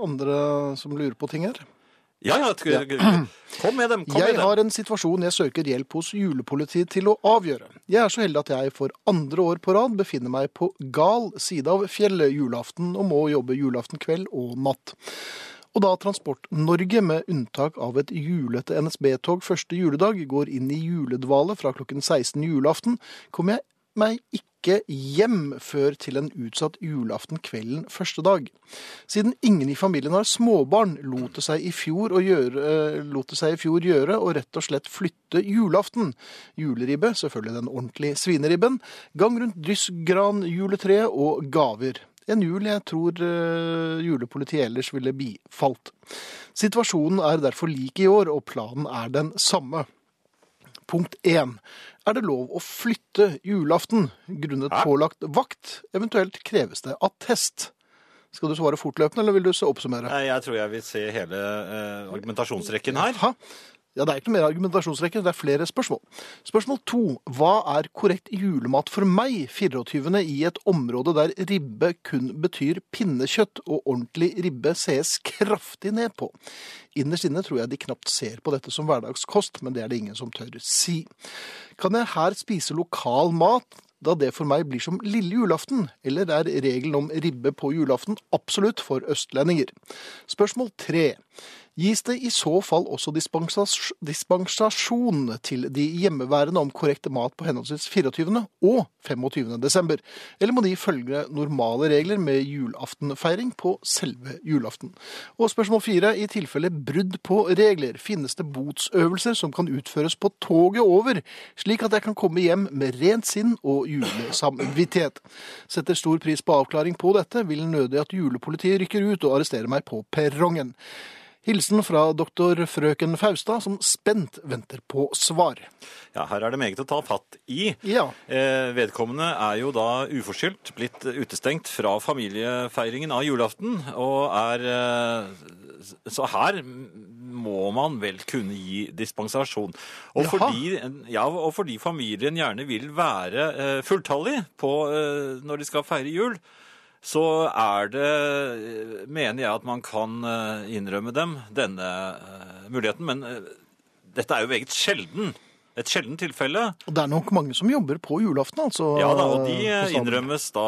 andre som lurer på ting her? Ja, ja. Kom med dem. Kom jeg med dem. har en situasjon jeg søker hjelp hos julepolitiet til å avgjøre. Jeg er så heldig at jeg for andre år på rad befinner meg på gal side av fjellet julaften og må jobbe julaften kveld og natt. Og da Transport-Norge, med unntak av et julete NSB-tog første juledag, går inn i juledvale fra klokken 16 julaften, kommer jeg meg ikke hjem før til en utsatt julaften kvelden første dag. Siden ingen i familien har småbarn, lot det seg i fjor, å gjøre, eh, lot det seg i fjor gjøre å rett og slett flytte julaften. Juleribbe, selvfølgelig den ordentlige svineribben, gang rundt dryssgran, juletreet og gaver. En jul jeg tror eh, julepolitiet ellers ville bifalt. Situasjonen er derfor lik i år, og planen er den samme. Punkt 1. Er det lov å flytte julaften grunnet pålagt vakt? Eventuelt kreves det attest. Skal du svare fortløpende, eller vil du oppsummere? Jeg tror jeg vil se hele eh, argumentasjonsrekken her. Jaha. Ja, det er ikke noe mer argumentasjonsrekke, det er flere spørsmål. Spørsmål to. Hva er korrekt julemat for meg, 24. i et område der ribbe kun betyr pinnekjøtt, og ordentlig ribbe sees kraftig ned på? Innerst inne tror jeg de knapt ser på dette som hverdagskost, men det er det ingen som tør si. Kan jeg her spise lokal mat, da det for meg blir som lille julaften, eller er regelen om ribbe på julaften absolutt for østlendinger? Spørsmål tre. Gis det i så fall også dispensas- dispensasjon til de hjemmeværende om korrekt mat på henholdsvis 24. og 25. desember, eller må de følge normale regler med julaftenfeiring på selve julaften? Og spørsmål fire, i tilfelle brudd på regler, finnes det botsøvelser som kan utføres på toget over, slik at jeg kan komme hjem med rent sinn og julesamvittighet? Setter stor pris på avklaring på dette, vil nødig at julepolitiet rykker ut og arresterer meg på perrongen. Hilsen fra doktor frøken Faustad, som spent venter på svar. Ja, her er det meget å ta fatt i. Ja. Eh, vedkommende er jo da uforskyldt blitt utestengt fra familiefeiringen av julaften, og er eh, Så her må man vel kunne gi dispensasjon. Og fordi, ja, og fordi familien gjerne vil være eh, fulltallig på, eh, når de skal feire jul, så er det, eh, mener jeg at man kan eh, innrømme dem denne eh, muligheten. Men dette er jo meget sjelden. Et sjelden tilfelle. Og det er nok mange som jobber på julaften, altså. Ja da, og de innrømmes da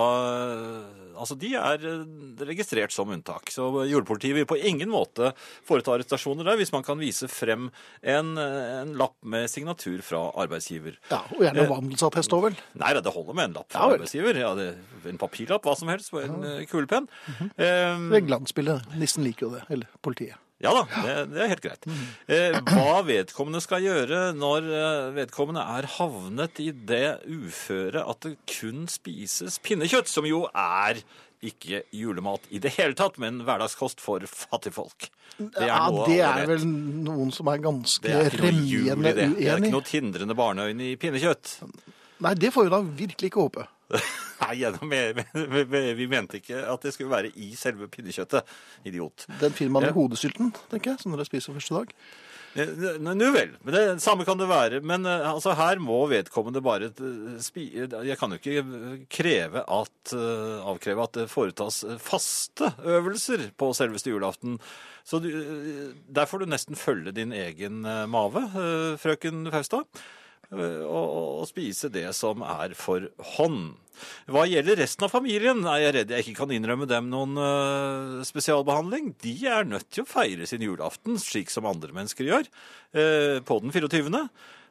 Altså, de er eh, registrert som unntak. Så julepolitiet vil på ingen måte foreta arrestasjoner der hvis man kan vise frem en, eh, en lapp med signatur fra arbeidsgiver. Ja, og gjerne Eh, vandelsattest òg, vel. Nei det holder med en lapp fra Ja arbeidsgiver. Ja, det, en papirlapp, hva som helst, en eh, kulepenn. -hmm. um, Det er glansbildet. Nissen liker jo det. Eller politiet. Ja da, det, det er helt greit. Eh, hva vedkommende skal gjøre når eh, vedkommende er havnet i det uføret at det kun spises pinnekjøtt, som jo er ikke julemat i det hele tatt, men hverdagskost for fattigfolk. Det er ja, det er vel noen som er ganske remjende det. Det er ikke noe tindrende barneøyne i pinnekjøtt. Nei, det får vi da virkelig ikke håpe. *laughs* Nei, vi, mente ikke at det skulle være i selve pinnekjøttet. Idiot. Den finner man i hodesylten, tenker jeg, som dere spiser første dag. Nå vel. Men det samme kan det være. Men eh, altså, her må vedkommende bare eh, spi... Jeg kan jo ikke kreve at, eh, avkreve at det foretas eh, faste øvelser på selveste julaften. Så du, eh, der får du nesten følge din egen eh, mave, eh, frøken Faustad. Og, og spise det som er for hånd. Hva gjelder resten av familien, er jeg redd jeg ikke kan innrømme dem noen eh, spesialbehandling. De er nødt til å feire sin julaften, slik som andre mennesker gjør, eh, på den 24.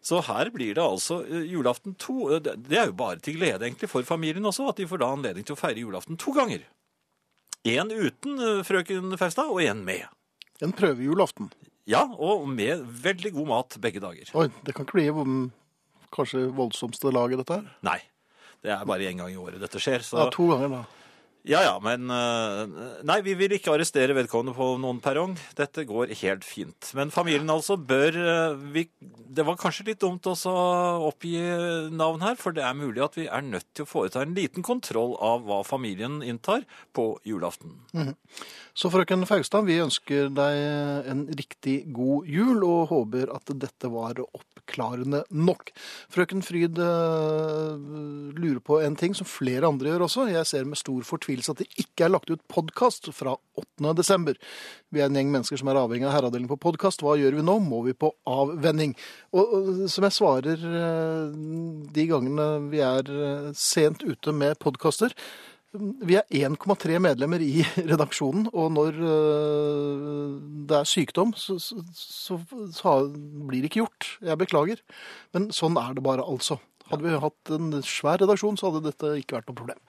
Så her blir det altså julaften to. Det er jo bare til glede egentlig for familien også, at de får da anledning til å feire julaften to ganger. Én uten frøken Faustad, og én med. En prøvejulaften. Ja, og med veldig god mat begge dager. Oi, det kan ikke bli kanskje voldsomste laget, dette her. Nei. Det er bare én gang i året dette skjer. Så... Ja, to ganger, da. Ja, ja, men eh, Nei, vi vil ikke arrestere vedkommende på noen perrong. Dette går helt fint. Men familien altså bør eh, vi, Det var kanskje litt dumt å oppgi navn her, for det er mulig at vi er nødt til å foreta en liten kontroll av hva familien inntar på julaften. Mhm. Så frøken Faustad, vi ønsker deg en riktig god jul og håper at dette var oppklarende nok. Frøken Fryd eh, lurer på en ting som flere andre gjør også. Jeg ser med stor fortvilelse at det ikke er lagt ut podkast fra 8. desember. Vi er en gjeng mennesker som er avhengig av herreavdelingen på podkast. Hva gjør vi nå? Må vi på avvenning? Og, som jeg svarer eh, de gangene vi er eh, sent ute med podkaster, vi er 1,3 medlemmer i *laughs* redaksjonen, og når øh, det er sykdom, så, så, så, så blir det ikke gjort. Jeg beklager. Men sånn er det bare, altså. Hadde vi hatt en svær redaksjon, så hadde dette ikke vært noe problem.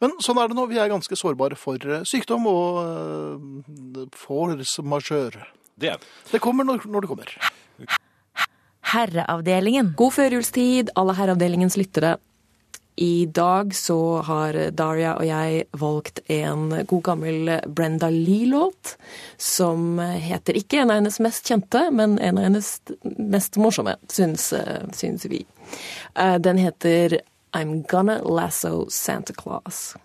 Men sånn er det nå. Vi er ganske sårbare for øh, sykdom og øh, force majeure. Det er. Det kommer når, når det kommer. Herreavdelingen. God førjulstid, alle Herreavdelingens lyttere. I dag så har Daria og jeg valgt en god gammel Brenda Lee-låt, som heter ikke en av hennes mest kjente, men en av hennes mest morsomme, syns, syns vi. Eh, Den heter I'm Gonna Lasso Santa Claus.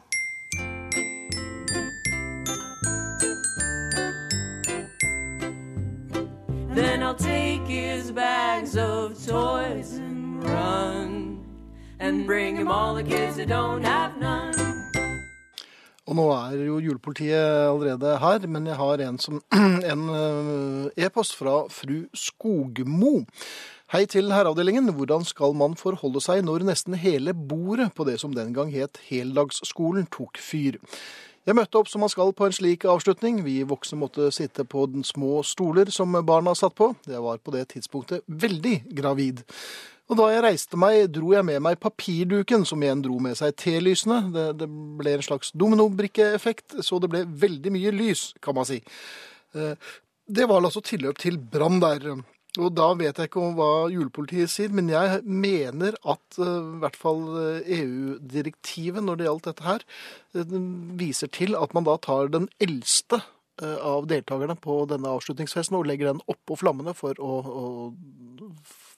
Then I'll take his bags of toys and run and bring him all the kids that don't have none. Og nå er jo julepolitiet allerede her, men jeg har en, som, *clears throat* en eh, e-post fra fru Skogmo. Hei til herreavdelingen. Hvordan skal man forholde seg når nesten hele bordet på det som den gang het heldagsskolen tok fyr? Jeg møtte opp som man skal på en slik avslutning. Vi voksne måtte sitte på den små stoler som barna satt på. Jeg var på det tidspunktet veldig gravid. Og da jeg reiste meg, dro jeg med meg papirduken, som igjen dro med seg telysene. Det, det ble en slags dominobrikkeeffekt, så det ble veldig mye lys, kan man si. Eh, Det var altså tilløp til brann der. Og da vet jeg ikke hva julepolitiet sier, men jeg mener at eh, i hvert fall eh, EU-direktivet når det gjaldt dette her, viser til at man da tar den eldste av deltakerne på denne avslutningsfesten og legger den oppå flammene for å, å,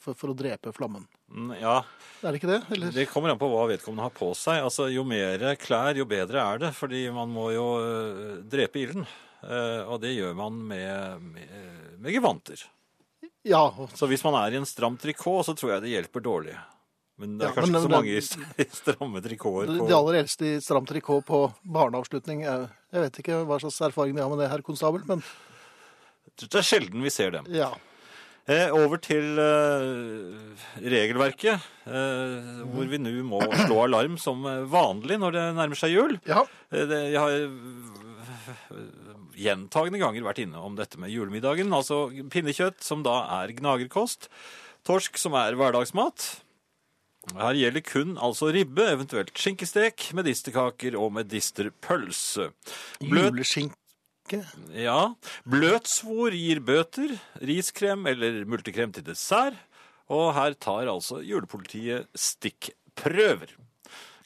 for, for å drepe flammen. Mm, Ja, Er det ikke det? Eller? det kommer an på hva vedkommende har på seg. Altså, Jo mer klær, jo bedre er det, fordi man må jo øh, drepe ilden. Eh, og det gjør man med, med, med gevanter. Ja, Så hvis man er i en stram trikot, så tror jeg det hjelper dårlig. Men det er Ja, kanskje men ikke så mange *laughs* i stramme trikoter de på de aller eldste i stram trikot på barneavslutning. Jeg, jeg vet ikke hva slags erfaring de har med det, herr konstabel, men Det er sjelden vi ser dem. ja. Eh, over til eh, regelverket, eh, hvor vi nå må slå alarm som vanlig når det nærmer seg jul. Ja. Jeg har gjentagende ganger vært inne om dette med julemiddagen. Altså pinnekjøtt, som da er gnagerkost. Torsk, som er hverdagsmat. Her gjelder kun altså ribbe, eventuelt skinkestek, medisterkaker og medisterpølse. Bløt Juleskinke. Ja. Bløtsvor gir bøter, riskrem eller multekrem til dessert. Og her tar altså julepolitiet stikkprøver.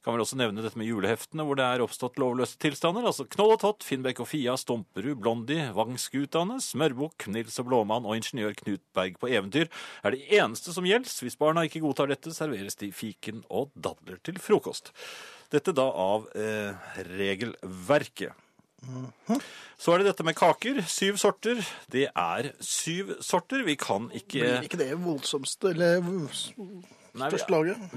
Kan vel også nevne dette med juleheftene, hvor det er oppstått lovløse tilstander. Altså Knoll og Tott, Finnbekk og Fia, Stomperud, Blondie, Vangskutane, Smørbukk, Nils og Blåmann og ingeniør Knut Berg på eventyr er det eneste som gjelder. Hvis barna ikke godtar dette, serveres de fiken og dadler til frokost. Dette da av eh, regelverket. Så er det dette med kaker. Syv sorter. Det er syv sorter. Vi kan ikke Blir ikke det voldsomste eller Nei?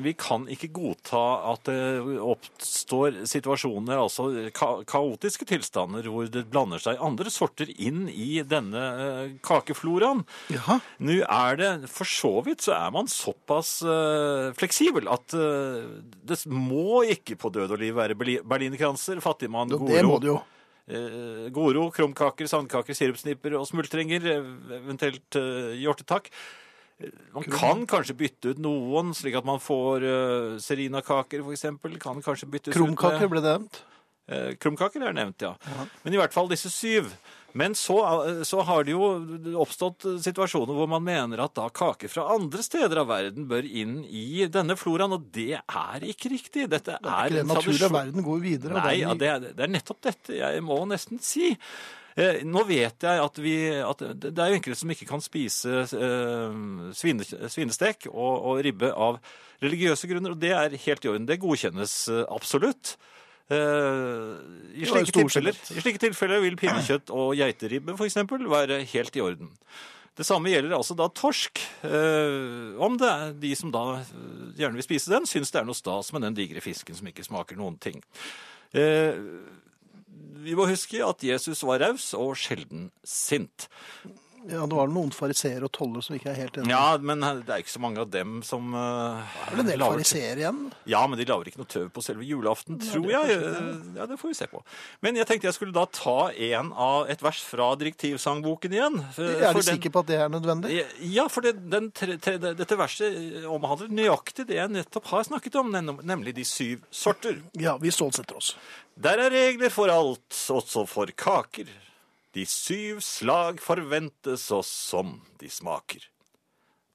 Vi kan ikke godta at det oppstår situasjoner, altså ka kaotiske tilstander, hvor det blander seg andre sorter inn i denne eh, kakefloraen. Nå er det For så vidt så er man såpass uh, fleksibel at uh, det må ikke på død og liv være berli- berlinerkranser, fattigmann, gode råd. det må det jo. Eh, Goro, krumkaker, sandkaker, sirupsnipper og smultringer, eh, eventuelt eh, hjortetakk. Man kan kanskje bytte ut noen, slik at man får uh, serinakaker, eksempel. Kan kanskje byttes Krumkaker ut med ble nevnt. Eh, Krumkaker er nevnt, ja. Men i hvert fall disse syv. Men så, så har det jo oppstått situasjoner hvor man mener at da kaker fra andre steder av verden bør inn i denne floraen, og det er ikke riktig. Dette er, Ikke det naturlige natur tradisjon- verden går videre. Nei, den ja, det, er, det er nettopp dette jeg må nesten si. Eh, nå vet jeg at vi at Det det er jo enkelte som ikke kan spise eh, svine, svinestek og, og ribbe av religiøse grunner, og det er helt i orden. Det godkjennes eh, absolutt. Eh, i, slike tilfeller. I slike tilfeller vil pinnekjøtt og geiteribbe eksempel være helt i orden. Det samme gjelder altså da torsk. Eh, om det er de som da eh, gjerne vil spise den, syns det er noe stas med den digre fisken som ikke smaker noen ting. Eh, vi må huske at Jesus var raus og sjelden sint. Ja, det var noen fariseere og tollere som ikke er helt enige. Ja, men det er ikke så mange av dem som uh, Det er vel en del fariseere igjen? Ja, men de lager ikke noe tøv på selve julaften, ja, tror jeg. det. Ja, det får vi se på. Men jeg tenkte jeg skulle da ta en av et vers fra direktivsangboken igjen. Er du sikker på at det er nødvendig? Ja, for det, den tre, tre, dette verset omhandler nøyaktig det jeg nettopp har snakket om, nemlig de syv sorter. Ja, vi stålsetter oss. Der er regler for alt, også for kaker. De syv slag forventes oss som de smaker.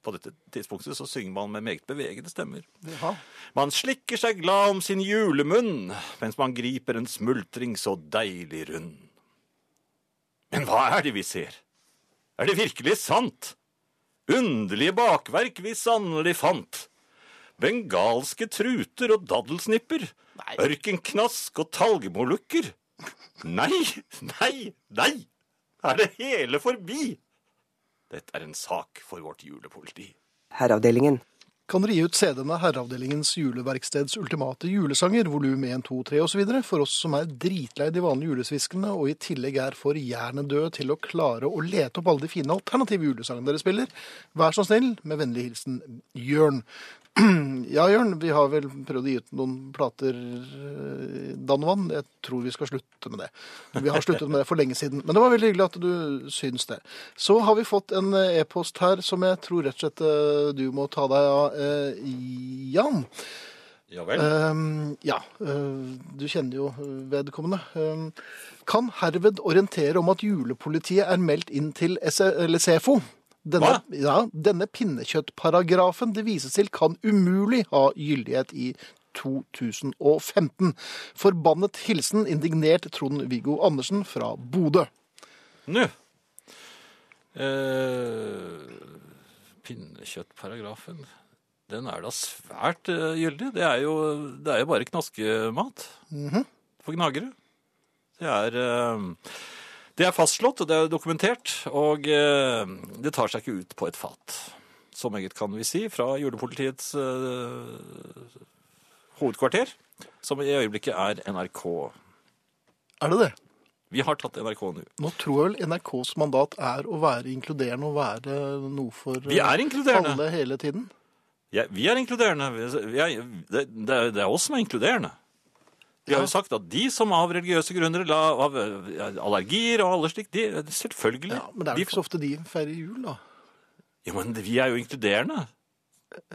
På dette tidspunktet så synger man med meget bevegede stemmer. Jaha. Man slikker seg glad om sin julemunn, mens man griper en smultring så deilig rund. Men hva er det vi ser? Er det virkelig sant? Underlige bakverk vi sannelig fant. Bengalske truter og daddelsnipper. Ørkenknask og talgmolukker. Nei, nei, nei! Er det hele forbi? Dette er en sak for vårt julepoliti. Herreavdelingen. Kan dere gi ut CD-ene Herreavdelingens juleverksteds ultimate julesanger, volum 1, 2, 3 osv. for oss som er dritlei de vanlige julesviskene, og i tillegg er for hjernedøde til å klare å lete opp alle de fine alternative julesangene dere spiller? Vær så snill, med vennlig hilsen Jørn. *clears throat* Ja, Jørn, vi har vel prøvd å gi ut noen plater, eh, Jeg tror vi skal slutte med det. Vi har sluttet med det for lenge siden. Men det var veldig hyggelig at du syns det. Så har vi fått en eh, e-post her som jeg tror rett og slett eh, du må ta deg av, Jan. Ja vel. Ehm, ja, du kjenner jo vedkommende. Ehm, kan herved orientere om at julepolitiet er meldt inn til SEFO. Denne, ja, denne pinnekjøttparagrafen det vises til kan umulig ha gyldighet i 2015. Forbannet hilsen indignert Trond-Viggo Andersen fra Bodø. Nå. Eh, pinnekjøttparagrafen. Den er da svært eh, gyldig. Det er, jo, det er jo bare knaskemat Mhm. for gnagere. Det er, eh, det er fastslått, og det er dokumentert, og eh, det tar seg ikke ut på et fat. Så meget kan vi si fra julepolitiets eh, hovedkvarter, som i øyeblikket er NRK. Er det det? Vi har tatt NRK nå. Nå tror jeg vel NRKs mandat er å være inkluderende og være noe for Vi er alle hele tiden. Ja, vi er inkluderende. Vi er, det, er, det er oss som er inkluderende. Vi har jo sagt at de som av religiøse grunner, la, av allergier og alle slikt, de, selvfølgelig. Ja, men det er jo ikke så ofte de feirer jul, da. Jo, men vi er jo inkluderende.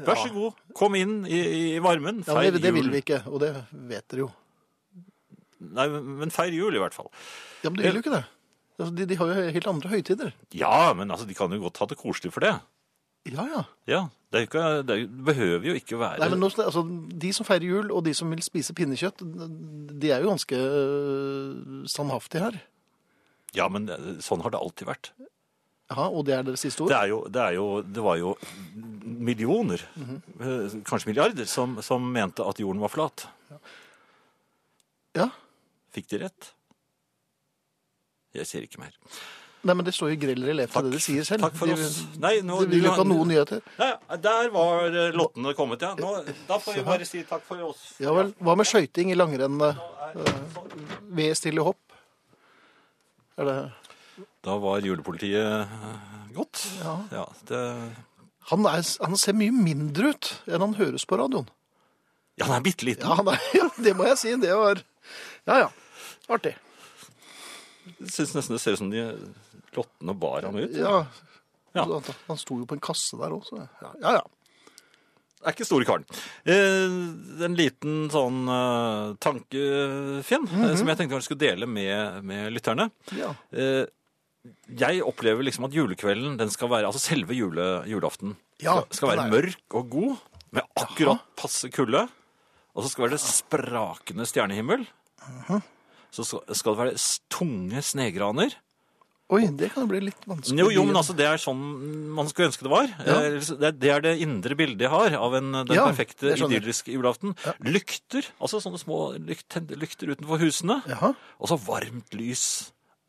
Vær så god, kom inn i, i varmen. feir ja, det, det vil vi ikke, og det vet dere jo. Nei, men feir jul i hvert fall. Ja, men de vil jo ikke det. Altså, de, de har jo helt andre høytider. Ja, men altså, de kan jo godt ha det koselig for det. Ja, ja. Ja, det, er ikke, det er behøver jo ikke være Nei, men nå, altså, De som feirer jul, og de som vil spise pinnekjøtt, de er jo ganske øh, standhaftige her. Ja, men sånn har det alltid vært. Ja, Og det er deres siste ord? Det, er jo, det, er jo, det var jo millioner, mm -hmm. kanskje milliarder, som, som mente at jorden var flat. Ja. Fikk de rett? Jeg sier ikke mer. Nei, men det står jo i grell relief til det de sier selv. Takk for oss. Nei, nå, de vil ikke ha noen nyheter. Ja, ja, der var eh, lottene kommet, ja. Nå, da får vi bare si takk for oss. Ja vel. Hva med skøyting i langrenn? eh, Ved stille hopp? Er det Da var julepolitiet godt. Ja. Ja. det... han, er, han ser mye mindre ut enn han høres på radioen. Ja, han er bitte liten. Ja, *laughs* ja, det må jeg si. Det var Ja ja. Artig. Jeg syns nesten det ser ut som de lottene bar ham ut. Ja. Ja. Han, han sto jo på en kasse der òg, så ja, ja. ja. er ikke store karen. Eh, en liten sånn eh, tankefinn -hmm. som jeg tenkte jeg skulle dele med, med lytterne. Ja. Eh, jeg opplever liksom at julekvelden, den skal være, altså selve jule, julaften, Ja, skal, skal være mørk og god, med akkurat passe kulde. Og så skal det være sprakende stjernehimmel. Så skal, skal det være tunge snegraner. Oi, det kan jo bli litt vanskelig. Jo, jo, men altså, det er sånn man skulle ønske det var. Ja. Eh, Det, er, det det indre bildet jeg har av en, den Ja, perfekte idylliske julaften. Lykter, altså sånne små lykt, lykter utenfor husene. Og så varmt lys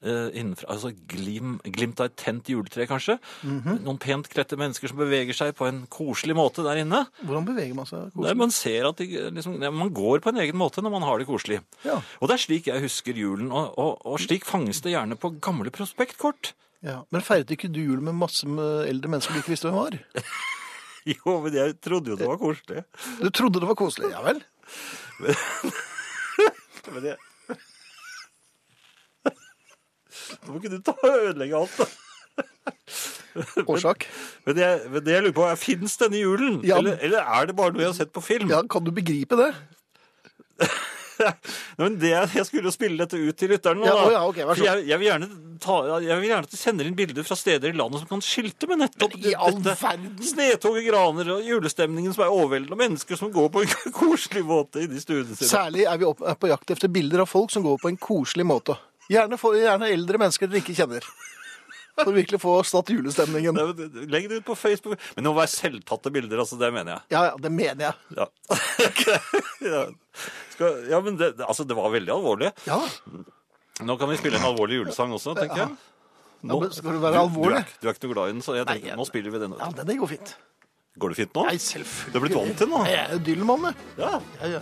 innenfra. Altså glim, glimt av et tent juletre, kanskje. Mhm. Noen pent kledte mennesker som beveger seg på en koselig måte der inne. Hvordan beveger man seg? Nei, man ser at de, liksom, man går på en egen måte når man har det koselig. Ja. Og det er slik jeg husker julen, og, og, og slik fanges det gjerne på gamle prospektkort. Ja. Men feiret ikke du jul med masse med eldre mennesker du ikke visste hvem var? *laughs* Jo, men jeg trodde jo det var koselig. Du trodde det var koselig? Ja vel? *laughs* *laughs* Men jeg... Nå må ikke du ta og ødelegge alt. *laughs* Årsak? Men, jeg, men det jeg lurer på, er, fins denne julen? Ja. Eller, eller er det bare noe jeg har sett på film? Ja, Kan du begripe det? *laughs* Men det, jeg skulle jo spille dette ut til lytteren nå, Ja, ja, ok, vær så For jeg, jeg, vil gjerne ta, jeg vil gjerne at du sender inn bilder fra steder i landet som kan skilte med nettopp i all dette. Snetoge graner og julestemningen som er overveldende, og mennesker som går på en *laughs* koselig måte inni stuene sine. Særlig er vi opp, er på jakt efter bilder av folk som går på en koselig måte. Gjerne, for, gjerne eldre mennesker dere ikke kjenner. For å virkelig få satt julestemningen. Legg det ut på Facebook. Men det må være selvtatte bilder, altså. Det mener jeg. Ja, ja, det mener jeg. Ja, *laughs* ja. Skal, ja men det, altså, det var veldig alvorlig. Ja. Nå kan vi spille en alvorlig julesang også, tenker jeg. Ja, men skal du være alvorlig? Du, er, du er ikke noe glad i den, så jeg tenker, nå spiller vi den. Ja, det går fint. Går det fint nå? Nei, selvfølgelig. Du er blitt vant til den nå? Jeg er jo Dylan-mann, jeg. Ja. Ja, ja.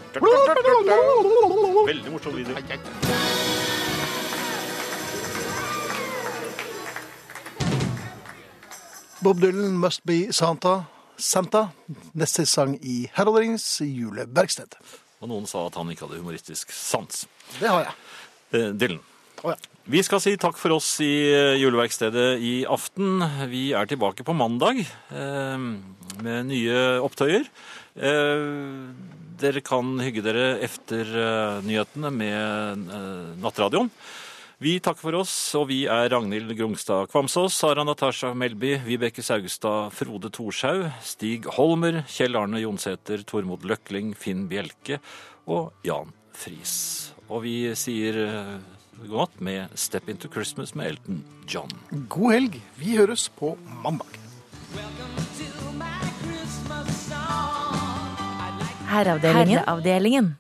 Veldig morsom video. Bob Dylan, 'Must Be Santa'. Santa. Neste sang i Heraldrings juleverksted. Og noen sa at han ikke hadde humoristisk sans. Det har jeg. Eh, Dylan. Oh, ja. Vi skal si takk for oss i eh, juleverkstedet i aften. Vi er tilbake på mandag eh, med nye opptøyer. Eh, dere kan hygge dere efter nyhetene med nattradioen. Vi takker for oss, og vi er Ragnhild Grungstad Kvamsås, Sara Natasha Melby, Vibeke Saugstad, Frode Thorshaug, Stig Holmer, Kjell Arne Jonsæter, Tormod Løkling, Finn Bjelke og Jan Friis. Og vi sier eh, god natt med Step Into Christmas med Elton John. God helg. Vi høres på mandag. Herreavdelingen. Herreavdelingen.